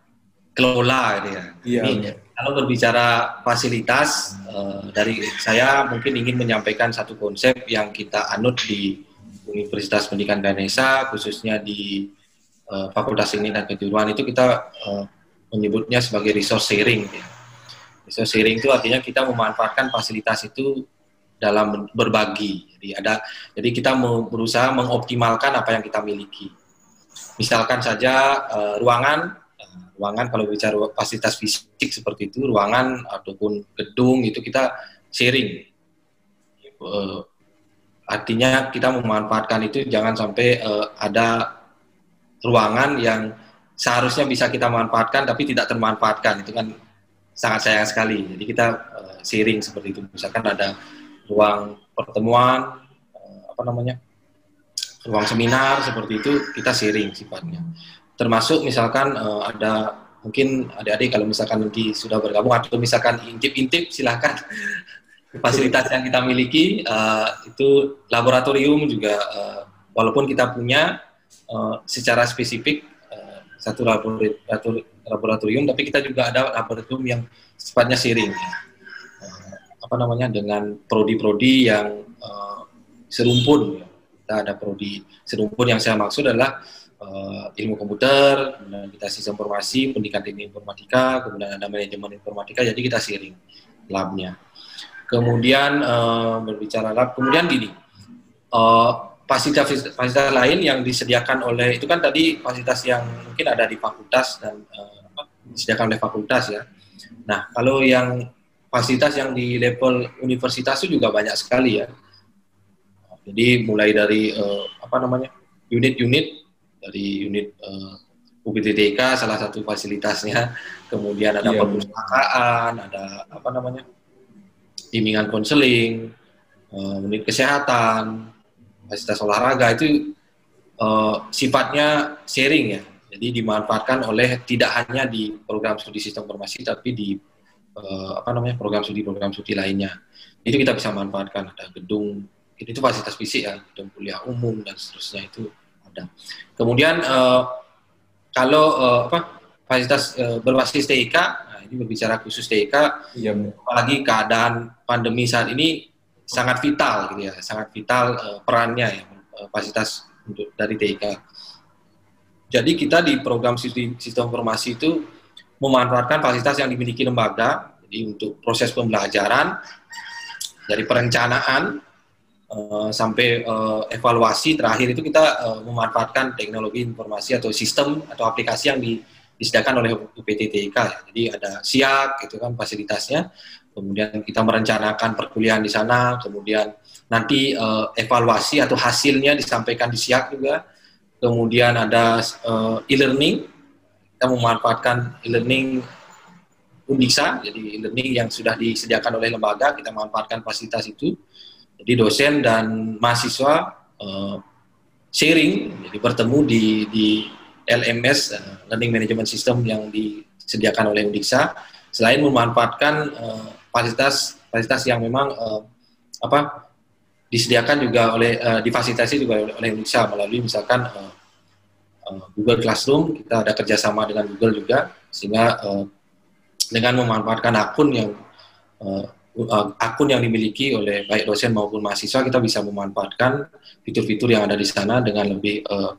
kelola gitu ya. Iya. Ini, kalau berbicara fasilitas uh, dari saya mungkin ingin menyampaikan satu konsep yang kita anut di Universitas Pendidikan Ganesha khususnya di uh, Fakultas Teknik dan Kejuruan itu kita uh, menyebutnya sebagai resource sharing. Ya. Resource sharing itu artinya kita memanfaatkan fasilitas itu dalam berbagi. Jadi ada, jadi kita berusaha mengoptimalkan apa yang kita miliki. Misalkan saja uh, ruangan, uh, ruangan kalau bicara fasilitas fisik seperti itu, ruangan ataupun gedung itu kita sharing. Uh, artinya kita memanfaatkan itu jangan sampai uh, ada ruangan yang seharusnya bisa kita manfaatkan tapi tidak termanfaatkan itu kan sangat sayang sekali. Jadi kita uh, sharing seperti itu. Misalkan ada ruang pertemuan uh, apa namanya? Ruang seminar seperti itu kita sharing sifatnya. Termasuk misalkan uh, ada mungkin adik-adik kalau misalkan nanti sudah bergabung atau misalkan intip-intip silahkan fasilitas yang kita miliki uh, itu laboratorium juga uh, walaupun kita punya uh, secara spesifik uh, satu laboratorium, tapi kita juga ada laboratorium yang sifatnya sharing, uh, apa namanya dengan prodi-prodi yang uh, serumpun. Ya. Kita ada prodi serumpun yang saya maksud adalah uh, ilmu komputer, kemudian kita sistem informasi, pendidikan teknik informatika, kemudian ada manajemen informatika, jadi kita sharing labnya. Kemudian uh, berbicara lab, kemudian gini, uh, fasilitas fasilitas lain yang disediakan oleh itu kan tadi fasilitas yang mungkin ada di fakultas dan uh, disediakan oleh fakultas ya. Nah, kalau yang fasilitas yang di level universitas itu juga banyak sekali ya. Jadi mulai dari uh, apa namanya unit-unit dari unit uh, eh, UPTTK salah satu fasilitasnya, kemudian ada yeah. perpustakaan, ada apa namanya bimbingan konseling, uh, unit kesehatan, fasilitas olahraga itu uh, sifatnya sharing ya. Jadi dimanfaatkan oleh tidak hanya di program studi sistem informasi tapi di uh, apa namanya program studi program studi lainnya. Itu kita bisa manfaatkan ada gedung itu, itu fasilitas fisik ya gedung kuliah umum dan seterusnya itu ada. Kemudian uh, kalau uh, apa fasilitas uh, berbasis TIK, nah ini berbicara khusus TIK, ya. apalagi keadaan pandemi saat ini sangat vital gitu ya, sangat vital uh, perannya ya fasilitas untuk dari TIK. Jadi kita di program sistem, sistem informasi itu memanfaatkan fasilitas yang dimiliki lembaga, jadi untuk proses pembelajaran dari perencanaan uh, sampai uh, evaluasi terakhir itu kita uh, memanfaatkan teknologi informasi atau sistem atau aplikasi yang di, disediakan oleh UPT TIK. Jadi ada SIAK itu kan fasilitasnya, kemudian kita merencanakan perkuliahan di sana, kemudian nanti uh, evaluasi atau hasilnya disampaikan di SIAK juga kemudian ada uh, e-learning, kita memanfaatkan e-learning Undiksa, jadi e-learning yang sudah disediakan oleh lembaga, kita manfaatkan fasilitas itu. Jadi dosen dan mahasiswa uh, sharing, jadi bertemu di, di LMS, uh, eh, Learning Management System yang disediakan oleh Undiksa, selain memanfaatkan uh, fasilitas fasilitas yang memang uh, apa disediakan juga oleh uh, difasilitasi juga oleh, Indonesia melalui misalkan uh, Google Classroom kita ada kerjasama dengan Google juga sehingga uh, dengan memanfaatkan akun yang uh, uh, akun yang dimiliki oleh baik dosen maupun mahasiswa kita bisa memanfaatkan fitur-fitur yang ada di sana dengan lebih uh,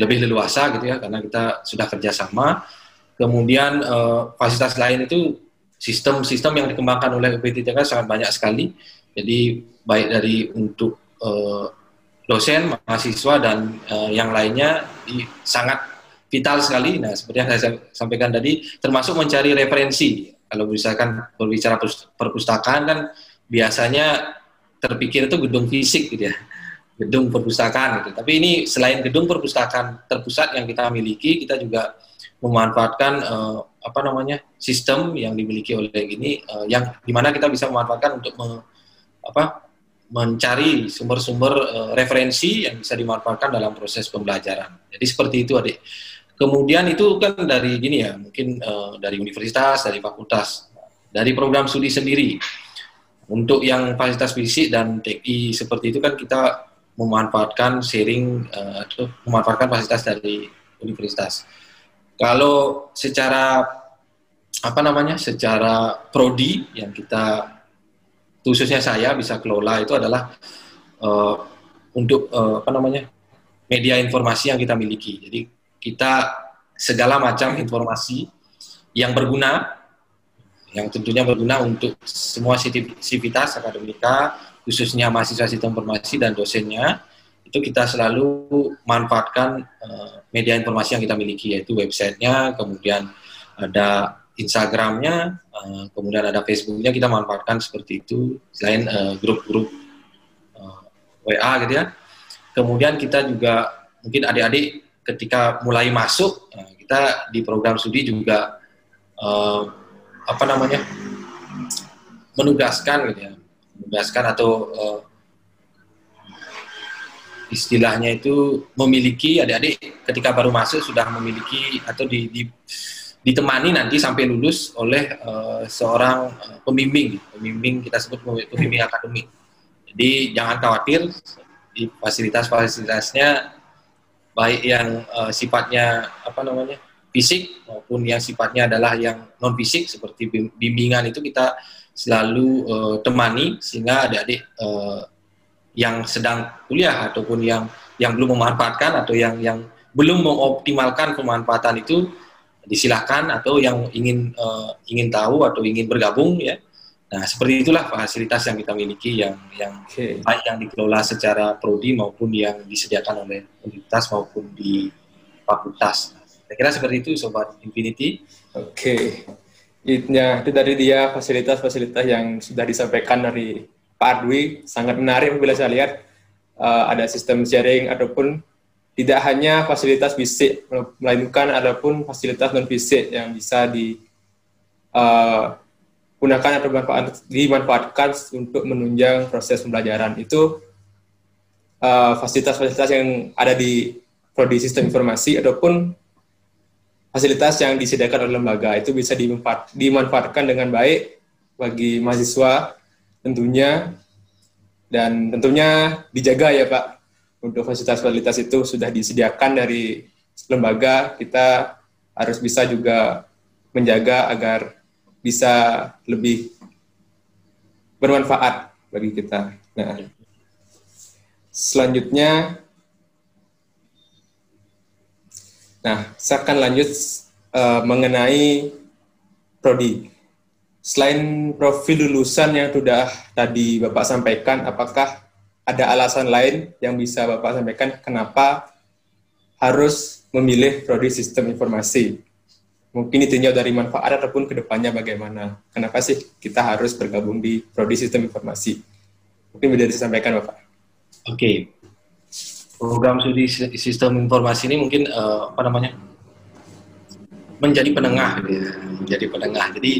lebih leluasa gitu ya karena kita sudah kerjasama kemudian uh, fasilitas lain itu sistem-sistem yang dikembangkan oleh UPTTK sangat banyak sekali jadi baik dari untuk uh, dosen, mahasiswa dan uh, yang lainnya di, sangat vital sekali. Nah, seperti yang saya sampaikan tadi, termasuk mencari referensi. Kalau misalkan berbicara perpustakaan kan biasanya terpikir itu gedung fisik gitu ya, gedung perpustakaan gitu. Tapi ini selain gedung perpustakaan terpusat yang kita miliki, kita juga memanfaatkan uh, apa namanya sistem yang dimiliki oleh ini uh, yang di mana kita bisa memanfaatkan untuk me, apa mencari sumber-sumber uh, referensi yang bisa dimanfaatkan dalam proses pembelajaran. Jadi seperti itu adik. Kemudian itu kan dari gini ya, mungkin uh, dari universitas, dari fakultas, dari program studi sendiri. Untuk yang fasilitas fisik dan TI seperti itu kan kita memanfaatkan sharing uh, memanfaatkan fasilitas dari universitas. Kalau secara apa namanya, secara prodi yang kita khususnya saya bisa kelola itu adalah uh, untuk uh, apa namanya media informasi yang kita miliki. Jadi kita segala macam informasi yang berguna, yang tentunya berguna untuk semua sivitas akademika, khususnya mahasiswa sistem informasi dan dosennya, itu kita selalu manfaatkan uh, media informasi yang kita miliki, yaitu websitenya, kemudian ada Instagramnya, uh, kemudian ada Facebooknya kita manfaatkan seperti itu selain uh, grup-grup WA gitu ya. Kemudian kita juga mungkin adik-adik ketika mulai masuk uh, kita di program studi juga uh, apa namanya menugaskan gitu ya, menugaskan atau uh, istilahnya itu memiliki adik-adik ketika baru masuk sudah memiliki atau di, di ditemani nanti sampai lulus oleh uh, seorang uh, pembimbing, pembimbing kita sebut pembimbing akademik. Jadi jangan khawatir di fasilitas-fasilitasnya baik yang uh, sifatnya apa namanya fisik maupun yang sifatnya adalah yang non fisik seperti bimbingan itu kita selalu uh, temani sehingga adik-adik uh, yang sedang kuliah ataupun yang yang belum memanfaatkan atau yang yang belum mengoptimalkan pemanfaatan itu disilahkan atau yang ingin uh, ingin tahu atau ingin bergabung ya. Nah, seperti itulah fasilitas yang kita miliki yang yang okay. baik yang dikelola secara prodi maupun yang disediakan oleh universitas maupun di fakultas. Saya kira seperti itu sobat Infinity. Oke. Okay. Ya, itu dari dia fasilitas-fasilitas yang sudah disampaikan dari Pak Adwi sangat menarik bila saya lihat uh, ada sistem sharing ataupun tidak hanya fasilitas fisik melainkan pun fasilitas non fisik yang bisa di uh, gunakan atau dimanfaatkan untuk menunjang proses pembelajaran. Itu uh, fasilitas-fasilitas uh, yang ada di prodi sistem informasi ataupun fasilitas yang disediakan oleh lembaga. Itu bisa dimanfaatkan dengan baik bagi mahasiswa tentunya. Dan tentunya dijaga ya Pak untuk fasilitas-fasilitas itu sudah disediakan dari lembaga. Kita harus bisa juga menjaga agar bisa lebih bermanfaat bagi kita. Nah, selanjutnya Nah, saya akan lanjut uh, mengenai prodi. Selain profil lulusan yang sudah tadi Bapak sampaikan, apakah ada alasan lain yang bisa Bapak sampaikan kenapa harus memilih prodi sistem informasi? Mungkin itu dari manfaat ataupun ke depannya bagaimana? Kenapa sih kita harus bergabung di prodi sistem informasi? Mungkin bisa disampaikan Bapak. Oke, okay program studi sistem informasi ini mungkin uh, apa namanya menjadi penengah gitu ya, menjadi penengah jadi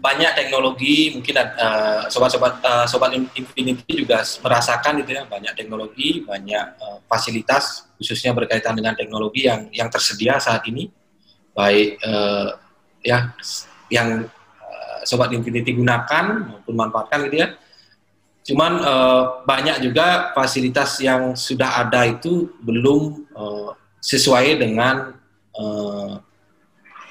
banyak teknologi mungkin uh, sobat-sobat uh, sobat Infinity juga merasakan gitu ya banyak teknologi banyak uh, fasilitas khususnya berkaitan dengan teknologi yang yang tersedia saat ini baik uh, ya yang uh, sobat Infinity gunakan maupun manfaatkan gitu ya Cuman uh, banyak juga fasilitas yang sudah ada itu belum uh, sesuai dengan uh,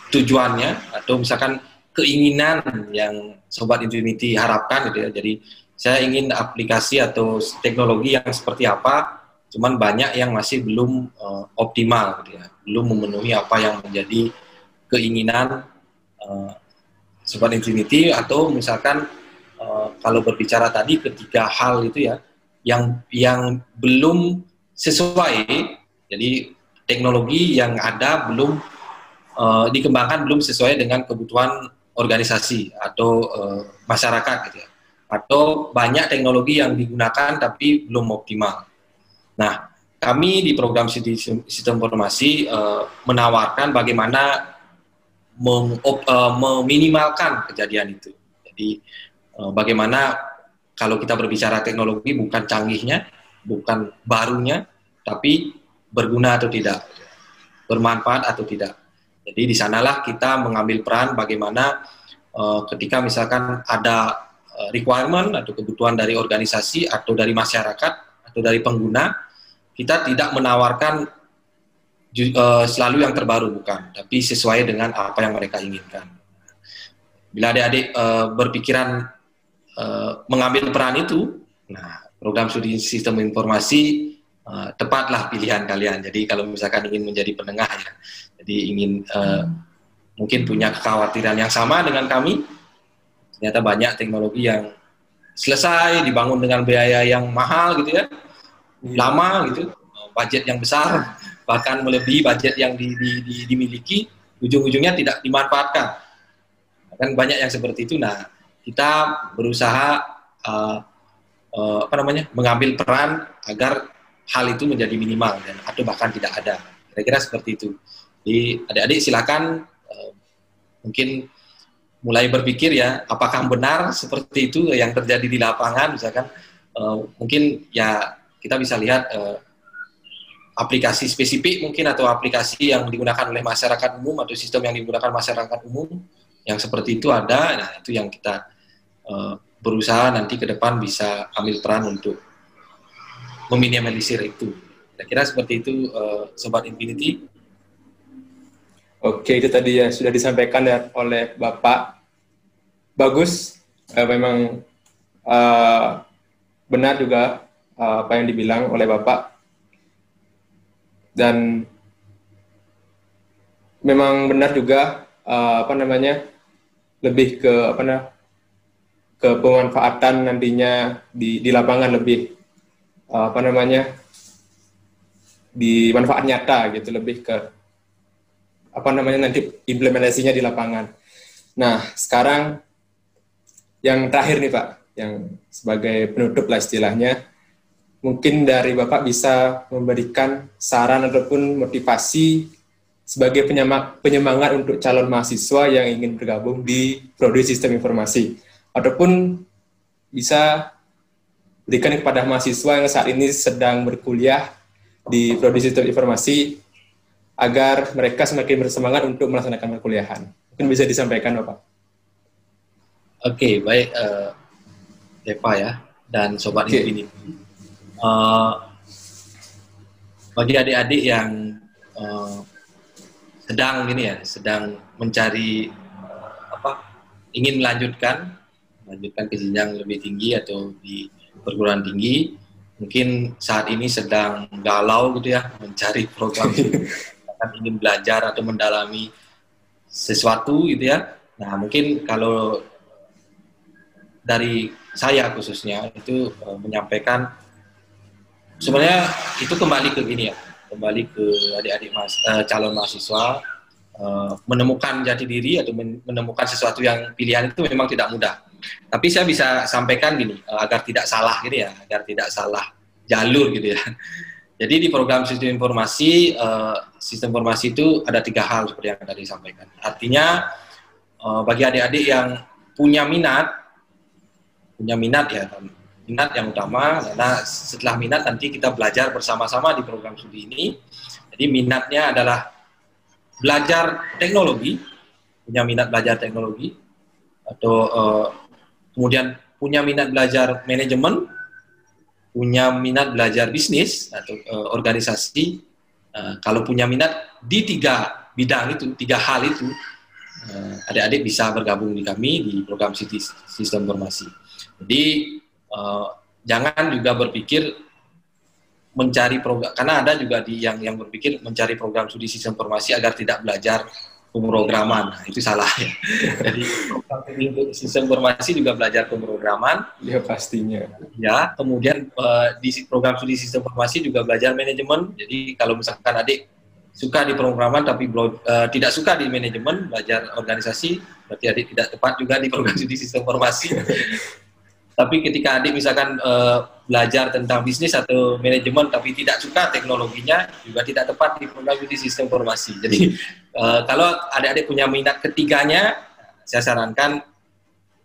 tujuannya atau misalkan keinginan yang sobat Infinity harapkan gitu ya. Jadi saya ingin aplikasi atau teknologi yang seperti apa, cuman banyak yang masih belum uh, optimal gitu ya, belum memenuhi apa yang menjadi keinginan uh, sobat Infinity atau misalkan Eh, kalau berbicara tadi ketiga hal itu ya yang yang belum sesuai jadi teknologi yang ada belum uh, dikembangkan belum sesuai dengan kebutuhan organisasi atau uh, masyarakat gitu ya atau banyak teknologi yang digunakan tapi belum optimal. Nah, kami di program sistem, informasi uh, menawarkan bagaimana mem, uh, meminimalkan kejadian itu. Jadi Eh, bagaimana kalau kita berbicara teknologi bukan canggihnya, bukan barunya, tapi berguna atau tidak, bermanfaat atau tidak. Jadi di sanalah kita mengambil peran bagaimana uh, ketika misalkan ada uh, requirement atau kebutuhan dari organisasi atau dari masyarakat atau dari pengguna, kita tidak menawarkan uh, selalu yang terbaru bukan, tapi sesuai dengan apa yang mereka inginkan. Bila adik-adik uh, berpikiran Eh, mengambil peran itu, nah program studi sistem informasi uh, tepatlah pilihan kalian. Jadi kalau misalkan ingin menjadi penengah ya, jadi ingin uh, mungkin punya kekhawatiran yang sama dengan kami, ternyata banyak teknologi yang selesai dibangun dengan biaya yang mahal gitu ya, lama gitu, budget yang besar, bahkan melebihi budget yang di, di, di, dimiliki, ujung-ujungnya tidak dimanfaatkan. Kan banyak yang seperti itu. Nah, kita berusaha uh, uh, apa namanya mengambil peran agar hal itu menjadi minimal dan atau bahkan tidak ada. Kira-kira seperti itu. Jadi adik-adik silakan uh, mungkin mulai berpikir ya apakah benar seperti itu yang terjadi di lapangan misalkan uh, mungkin ya kita bisa lihat uh, aplikasi spesifik mungkin atau aplikasi yang digunakan oleh masyarakat umum atau sistem yang digunakan masyarakat umum yang seperti itu ada nah itu yang kita Eh, berusaha nanti ke depan bisa ambil peran untuk meminimalisir itu. Kira-kira seperti itu, uh, Sobat Infinity. Oke, itu tadi ya sudah disampaikan ya oleh Bapak. Bagus, uh, memang uh, benar juga uh, apa yang dibilang oleh Bapak. Dan memang benar juga uh, apa namanya lebih ke apa namanya ke pemanfaatan nantinya di, di lapangan lebih uh, apa namanya di manfaat nyata gitu lebih ke apa namanya nanti implementasinya di lapangan. Nah, sekarang yang terakhir nih Pak, yang sebagai penutup lah istilahnya, mungkin dari Bapak bisa memberikan saran ataupun motivasi sebagai penyemangat untuk calon mahasiswa yang ingin bergabung di Prodi Sistem Informasi. Ataupun bisa berikan kepada mahasiswa yang saat ini sedang berkuliah di Prodi Sistem Informasi agar mereka semakin bersemangat untuk melaksanakan perkuliahan. Mungkin bisa disampaikan Bapak. Oke, baik uh, Eva ya dan Sobat okay. Infinity uh, bagi adik-adik yang uh, sedang gini ya, sedang mencari uh, apa, ingin melanjutkan, melanjutkan ke jenjang lebih tinggi atau di perguruan tinggi, mungkin saat ini sedang galau gitu ya, mencari program akan ingin belajar atau mendalami sesuatu gitu ya. Nah mungkin kalau dari saya khususnya itu uh, menyampaikan sebenarnya itu kembali ke ini ya kembali ke adik-adik mas, uh, calon mahasiswa uh, menemukan jati diri atau menemukan sesuatu yang pilihan itu memang tidak mudah. Tapi saya bisa sampaikan gini uh, agar tidak salah gitu ya agar tidak salah jalur gitu ya. Jadi di program sistem informasi uh, sistem informasi itu ada tiga hal seperti yang tadi disampaikan artinya uh, bagi adik-adik yang punya minat punya minat ya minat yang utama karena setelah minat nanti kita belajar bersama-sama di program studi ini. Jadi minatnya adalah belajar teknologi, punya minat belajar teknologi atau uh, kemudian punya minat belajar manajemen, punya minat belajar bisnis atau uh, organisasi. Uh, kalau punya minat di tiga bidang itu, tiga hal itu, adik-adik bisa bergabung di kami di program Sistem Informasi. Jadi uh, jangan juga berpikir mencari program karena ada juga di yang yang berpikir mencari program studi sistem informasi agar tidak belajar pemrograman. Nah, itu salah. Ya. jadi sistem informasi juga belajar pemrograman. Ya pastinya. Ya kemudian uh, di program studi sistem informasi juga belajar manajemen. Jadi kalau misalkan adik suka di pemrograman tapi belum uh, tidak suka di manajemen belajar organisasi berarti adik tidak tepat juga di program studi sistem informasi tapi ketika adik misalkan uh, belajar tentang bisnis atau manajemen tapi tidak suka teknologinya juga tidak tepat di program studi sistem informasi. Jadi uh, kalau adik-adik punya minat ketiganya, saya sarankan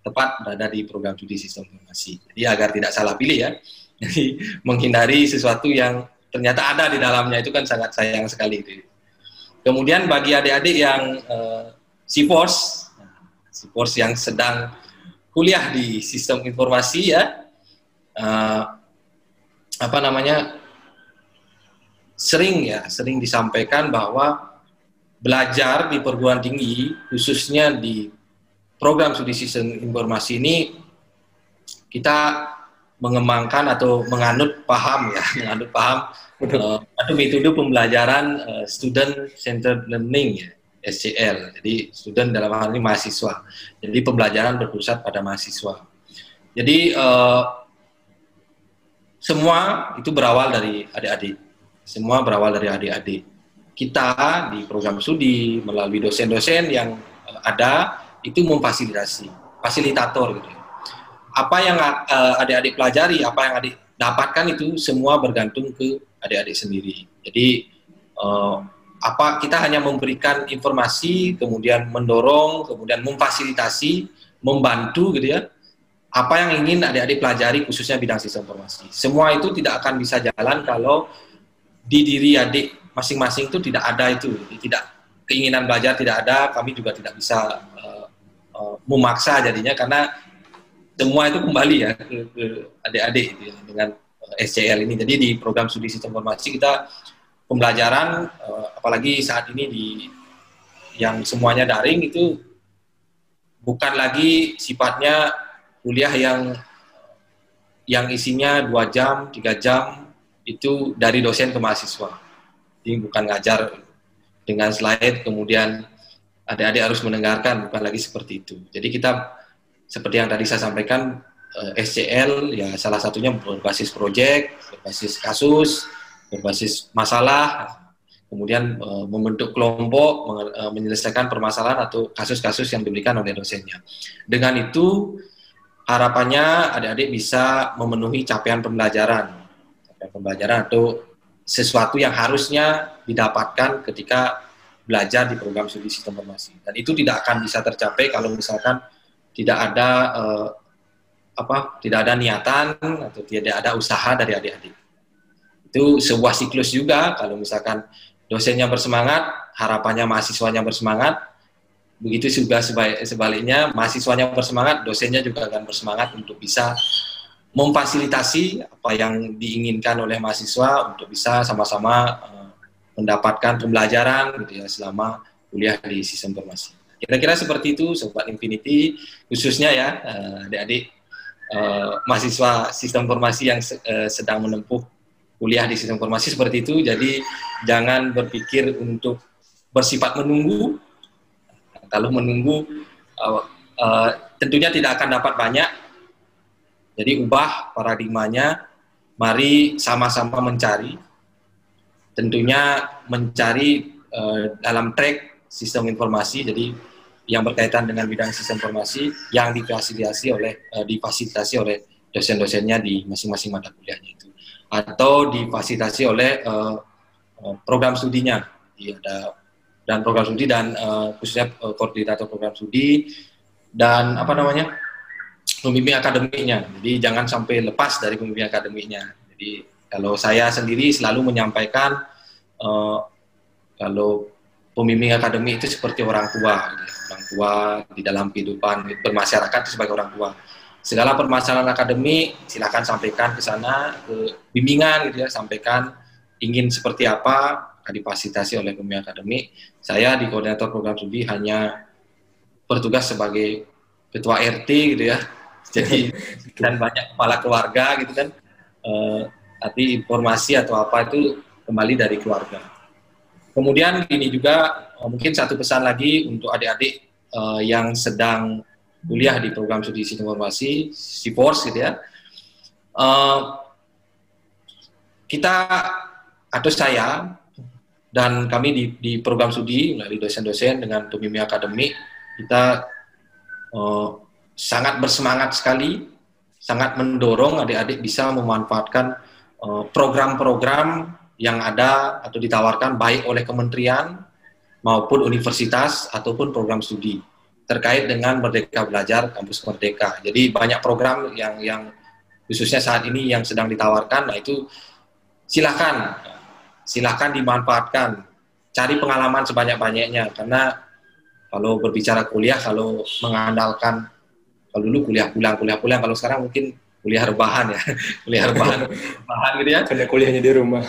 tepat berada di program studi sistem informasi. Jadi agar tidak salah pilih ya. Jadi menghindari sesuatu yang ternyata ada di dalamnya itu kan sangat sayang sekali itu. Kemudian bagi adik-adik yang uh, SIPOS, SIPOS yang sedang kuliah di sistem informasi ya. Uh, apa namanya? Sering ya sering disampaikan bahwa belajar di perguruan tinggi khususnya di program studi sistem informasi ini kita mengembangkan atau menganut paham ya menganut paham uh, atau metode pembelajaran uh, student centered learning ya SCL. Jadi student dalam hal ini mahasiswa. Jadi pembelajaran berpusat pada mahasiswa. Jadi uh, semua itu berawal dari adik-adik. Semua berawal dari adik-adik. Kita di program studi melalui dosen-dosen yang uh, ada itu memfasilitasi, fasilitator gitu. Apa yang uh, adik-adik pelajari, apa yang adik dapatkan itu semua bergantung ke adik-adik sendiri. Jadi uh, apa kita hanya memberikan informasi, kemudian mendorong, kemudian memfasilitasi, membantu gitu ya. Apa yang ingin adik-adik pelajari khususnya bidang sistem informasi. Semua itu tidak akan bisa jalan kalau di diri adik masing-masing itu tidak ada itu, tidak keinginan belajar tidak ada, kami juga tidak bisa uh, uh, memaksa jadinya karena semua itu kembali ya ke, adik-adik gitu ya, dengan eh, SCL ini. Jadi di program studi sistem informasi kita pembelajaran uh, apalagi saat ini di yang semuanya daring itu bukan lagi sifatnya kuliah yang yang isinya dua jam tiga jam itu dari dosen ke mahasiswa. Jadi bukan ngajar dengan slide kemudian adik-adik harus mendengarkan bukan lagi seperti itu. Jadi kita seperti yang tadi saya sampaikan eh, SCL ya salah satunya berbasis proyek berbasis kasus berbasis masalah. kemudian uh, membentuk kelompok uh, menyelesaikan permasalahan atau kasus-kasus yang diberikan oleh dosennya. Dengan itu harapannya adik-adik bisa memenuhi capaian pembelajaran, capaian pembelajaran atau sesuatu yang harusnya didapatkan ketika belajar di program studi sistem informasi. Dan itu tidak akan bisa tercapai kalau misalkan tidak ada uh, apa, tidak ada niatan atau tidak ada usaha dari adik-adik. Itu sebuah siklus juga kalau misalkan dosennya bersemangat, harapannya mahasiswanya bersemangat, begitu juga sebaliknya mahasiswanya bersemangat, dosennya juga akan bersemangat untuk bisa memfasilitasi apa yang diinginkan oleh mahasiswa untuk bisa sama-sama uh, mendapatkan pembelajaran gitu ya selama kuliah di sistem informasi. Kira-kira seperti itu sobat Infinity khususnya ya uh, adik-adik uh, mahasiswa sistem informasi yang uh, sedang menempuh kuliah di sistem informasi seperti itu. Jadi jangan berpikir untuk bersifat menunggu. Kalau menunggu uh, uh, tentunya tidak akan dapat banyak. Jadi ubah paradigmanya. Mari sama-sama mencari. Tentunya mencari uh, dalam track sistem informasi. Jadi yang berkaitan dengan bidang sistem informasi yang difasilitasi oleh uh, difasilitasi oleh dosen-dosennya di masing-masing mata kuliahnya itu atau difasilitasi oleh uh, program studinya. Jadi ada dan program studi dan uh, khususnya uh, koordinator program studi dan apa namanya pembimbing akademiknya. Jadi jangan sampai lepas dari pembimbing akademiknya. Jadi kalau saya sendiri selalu menyampaikan uh, kalau pembimbing akademik itu seperti orang tua, orang tua di dalam kehidupan bermasyarakat itu sebagai orang tua segala permasalahan akademik silakan sampaikan ke sana ke bimbingan gitu ya sampaikan ingin seperti apa difasilitasi oleh pembimbing akademik saya di koordinator program studi hanya bertugas sebagai ketua RT gitu ya. Jadi dan banyak kepala keluarga gitu kan. Eh, tapi informasi atau apa itu kembali dari keluarga. Kemudian ini juga eh, mungkin satu pesan lagi untuk adik-adik eh, yang sedang kuliah di program studi sistem informasi, SIFORS gitu ya. Uh, kita atau saya dan kami di, di program studi melalui dosen-dosen dengan pembimbing akademik kita uh, sangat bersemangat sekali, sangat mendorong adik-adik bisa memanfaatkan eh, program-program uh, yang ada atau ditawarkan baik oleh kementerian maupun universitas ataupun program studi terkait dengan Merdeka Belajar Kampus Merdeka. Jadi banyak program yang yang khususnya saat ini yang sedang ditawarkan, nah itu silakan silakan dimanfaatkan, cari pengalaman sebanyak-banyaknya karena kalau berbicara kuliah kalau mengandalkan kalau dulu kuliah pulang kuliah pulang kalau sekarang mungkin kuliah rebahan ya kuliah rebahan rebahan gitu ya. Karena kuliahnya di rumah.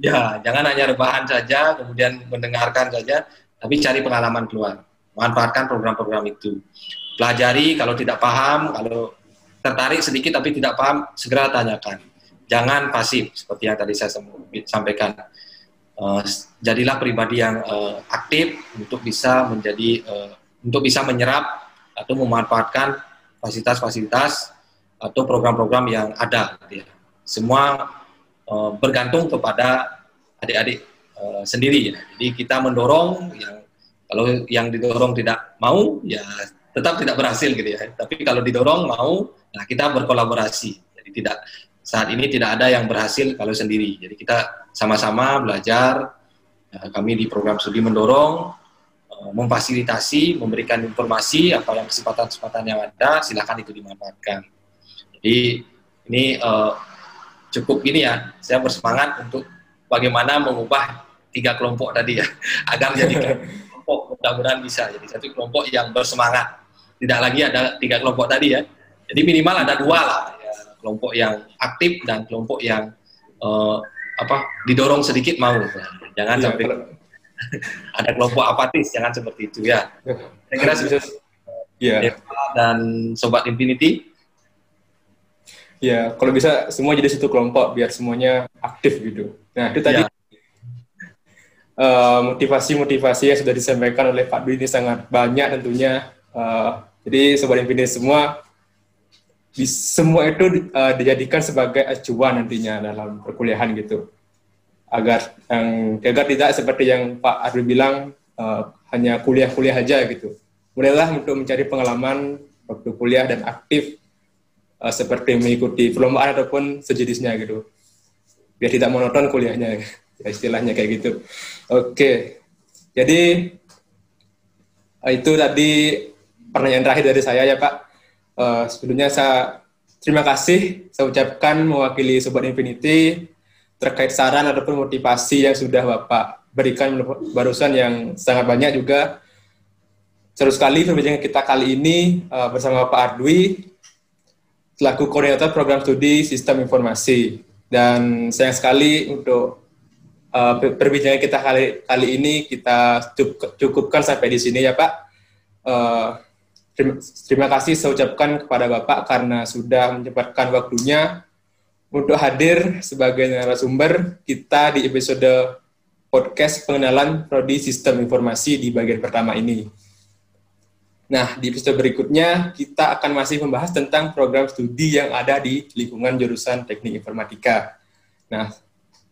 Ya jangan hanya rebahan saja kemudian mendengarkan saja tapi cari pengalaman keluar manfaatkan program-program itu. Pelajari kalau tidak paham, kalau tertarik sedikit tapi tidak paham, segera tanyakan. Jangan pasif seperti yang tadi saya sampaikan. Uh, jadilah pribadi yang uh, aktif untuk bisa menjadi uh, untuk bisa menyerap atau memanfaatkan fasilitas-fasilitas atau program-program yang ada. Gitu ya. Semua bergantung kepada adik-adik sendiri. Jadi kita mendorong yang kalau yang didorong tidak mau, ya tetap tidak berhasil gitu ya. Tapi kalau didorong mau, nah kita berkolaborasi. Jadi tidak saat ini tidak ada yang berhasil kalau sendiri. Jadi kita sama-sama belajar. Nah, kami di program studi mendorong, uh, memfasilitasi, memberikan informasi apa yang kesempatan-kesempatan yang ada, silakan itu dimanfaatkan. Jadi ini uh, cukup gini ya. Saya bersemangat untuk bagaimana mengubah tiga kelompok tadi ya agar jadi mudah-mudahan bisa. Jadi satu kelompok yang bersemangat. Tidak lagi ada tiga kelompok tadi ya. Jadi minimal ada dua lah. Ya. kelompok yang aktif dan kelompok yang uh, apa didorong sedikit mau. Jangan ya, sampai ada kelompok apatis jangan seperti itu ya. Saya kira ya. dan sobat Infinity. Ya kalau bisa semua jadi satu kelompok biar semuanya aktif gitu. Nah itu tadi ya motivasi-motivasi uh, yang sudah disampaikan oleh Pak Dwi ini sangat banyak tentunya. Uh, jadi sobat Infinity semua di, semua itu uh, dijadikan sebagai acuan nantinya dalam perkuliahan gitu. agar yang agar tidak seperti yang Pak Arwi bilang uh, hanya kuliah-kuliah aja gitu. Mulailah untuk mencari pengalaman waktu kuliah dan aktif uh, seperti mengikuti perlombaan ataupun sejenisnya gitu. Biar tidak monoton kuliahnya, ya, istilahnya kayak gitu. Oke, jadi itu tadi pertanyaan terakhir dari saya ya Pak. Uh, sebelumnya saya terima kasih saya ucapkan mewakili Sobat Infinity terkait saran ataupun motivasi yang sudah Bapak berikan barusan yang sangat banyak juga. Seru sekali perbincangan kita kali ini uh, bersama Pak Ardwi selaku koordinator program studi sistem informasi dan sayang sekali untuk uh, perbincangan kita kali kali ini kita cukupkan sampai di sini ya Pak. Uh, terima, terima kasih saya ucapkan kepada Bapak karena sudah menyempatkan waktunya untuk hadir sebagai narasumber kita di episode podcast pengenalan prodi sistem informasi di bagian pertama ini. Nah, di episode berikutnya kita akan masih membahas tentang program studi yang ada di lingkungan jurusan Teknik Informatika. Nah,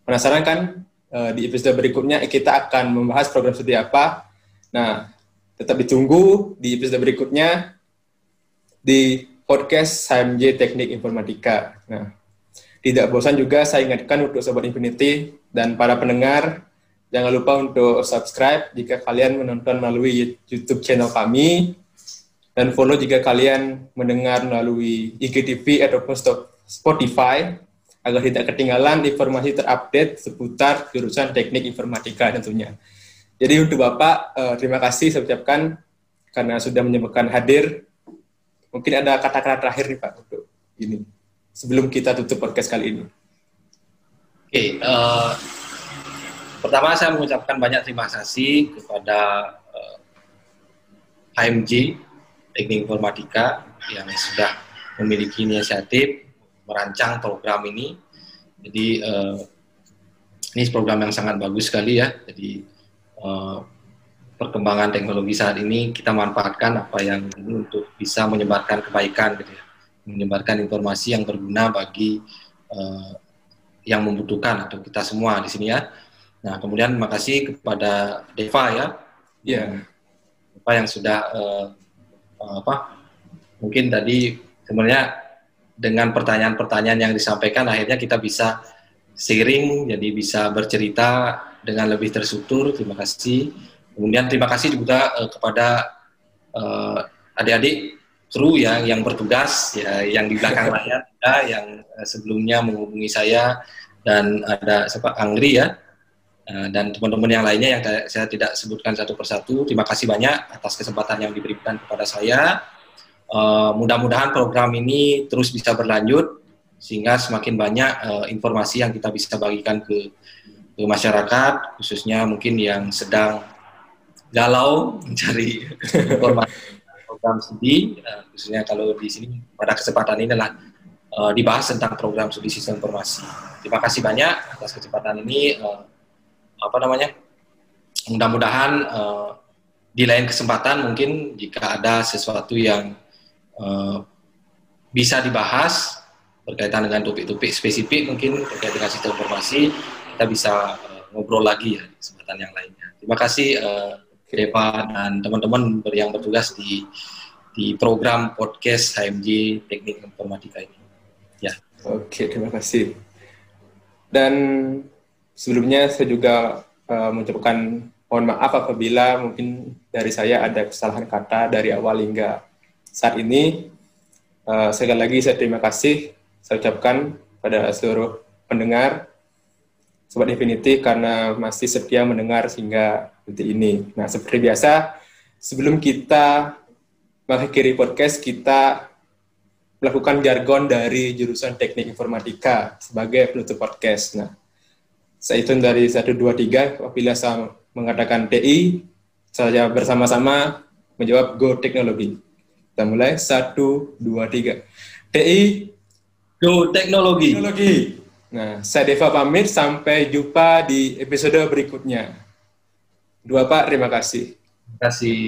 penasaran kan eh, di episode berikutnya kita akan membahas program studi apa? Nah, tetap ditunggu di episode berikutnya di podcast HMJ Teknik Informatika. Nah, tidak bosan juga saya ingatkan untuk Sobat Infinity dan para pendengar Jangan lupa untuk subscribe jika kalian menonton melalui YouTube channel kami dan follow jika kalian mendengar melalui IGTV ataupun Spotify agar tidak ketinggalan informasi terupdate seputar jurusan teknik informatika tentunya. Jadi untuk Bapak, eh, terima kasih saya ucapkan karena sudah menyempatkan hadir. Mungkin ada kata-kata terakhir nih Pak untuk ini sebelum kita tutup podcast kali ini. Oke, okay, uh, eh, pertama saya mengucapkan banyak terima kasih kepada uh, eh, HMG Teknik Informatika yang sudah memiliki inisiatif merancang program ini. Jadi uh, ini program yang sangat bagus sekali ya. Jadi uh, perkembangan teknologi saat ini kita manfaatkan apa yang ini untuk bisa menyebarkan kebaikan gitu ya. Menyebarkan informasi yang berguna bagi uh, yang membutuhkan atau kita semua di sini ya. Nah, kemudian makasih kepada Deva ya. Iya. Yeah. Deva yang sudah uh, apa mungkin tadi sebenarnya dengan pertanyaan-pertanyaan yang disampaikan akhirnya kita bisa sharing jadi bisa bercerita dengan lebih terstruktur terima kasih kemudian terima kasih juga uh, kepada uh, adik-adik kru ya yang bertugas ya yang di belakang layar ya, yang uh, sebelumnya menghubungi saya dan ada siapa Angri ya Eh, dan teman-teman yang lainnya yang saya tidak sebutkan satu persatu. Terima kasih banyak atas kesempatan yang diberikan kepada saya. Uh, mudah-mudahan program ini terus bisa berlanjut sehingga semakin banyak uh, informasi yang kita bisa bagikan ke, ke masyarakat, khususnya mungkin yang sedang galau mencari informasi program studi, uh, khususnya kalau di sini pada kesempatan ini adalah uh, dibahas tentang program studi sistem informasi. Terima kasih banyak atas kesempatan ini. Uh, apa namanya mudah-mudahan uh, di lain kesempatan mungkin jika ada sesuatu yang uh, bisa dibahas berkaitan dengan topik-topik spesifik mungkin terkait dengan sistem informasi kita bisa uh, ngobrol lagi ya di kesempatan yang lainnya. Terima kasih uh, Deva dan teman-teman yang bertugas di di program podcast HMJ Teknik Informatika ini. Ya. Oke, terima kasih. Dan sebelumnya saya juga uh, mengucapkan mohon maaf apabila mungkin dari saya ada kesalahan kata dari awal hingga saat ini. Uh, sekali lagi saya terima kasih saya ucapkan pada seluruh pendengar Sobat Infinity karena masih setia mendengar sehingga detik ini. Nah, seperti biasa, sebelum kita mengakhiri podcast, kita melakukan jargon dari jurusan teknik informatika sebagai penutup podcast. Nah, saya hitung dari 1, 2, 3, apabila saya mengatakan TI, saya bersama-sama menjawab Go Teknologi. Kita mulai, 1, 2, 3. TI, Go Teknologi. Teknologi. Nah, saya Deva pamit, sampai jumpa di episode berikutnya. Dua Pak, terima kasih. Terima kasih.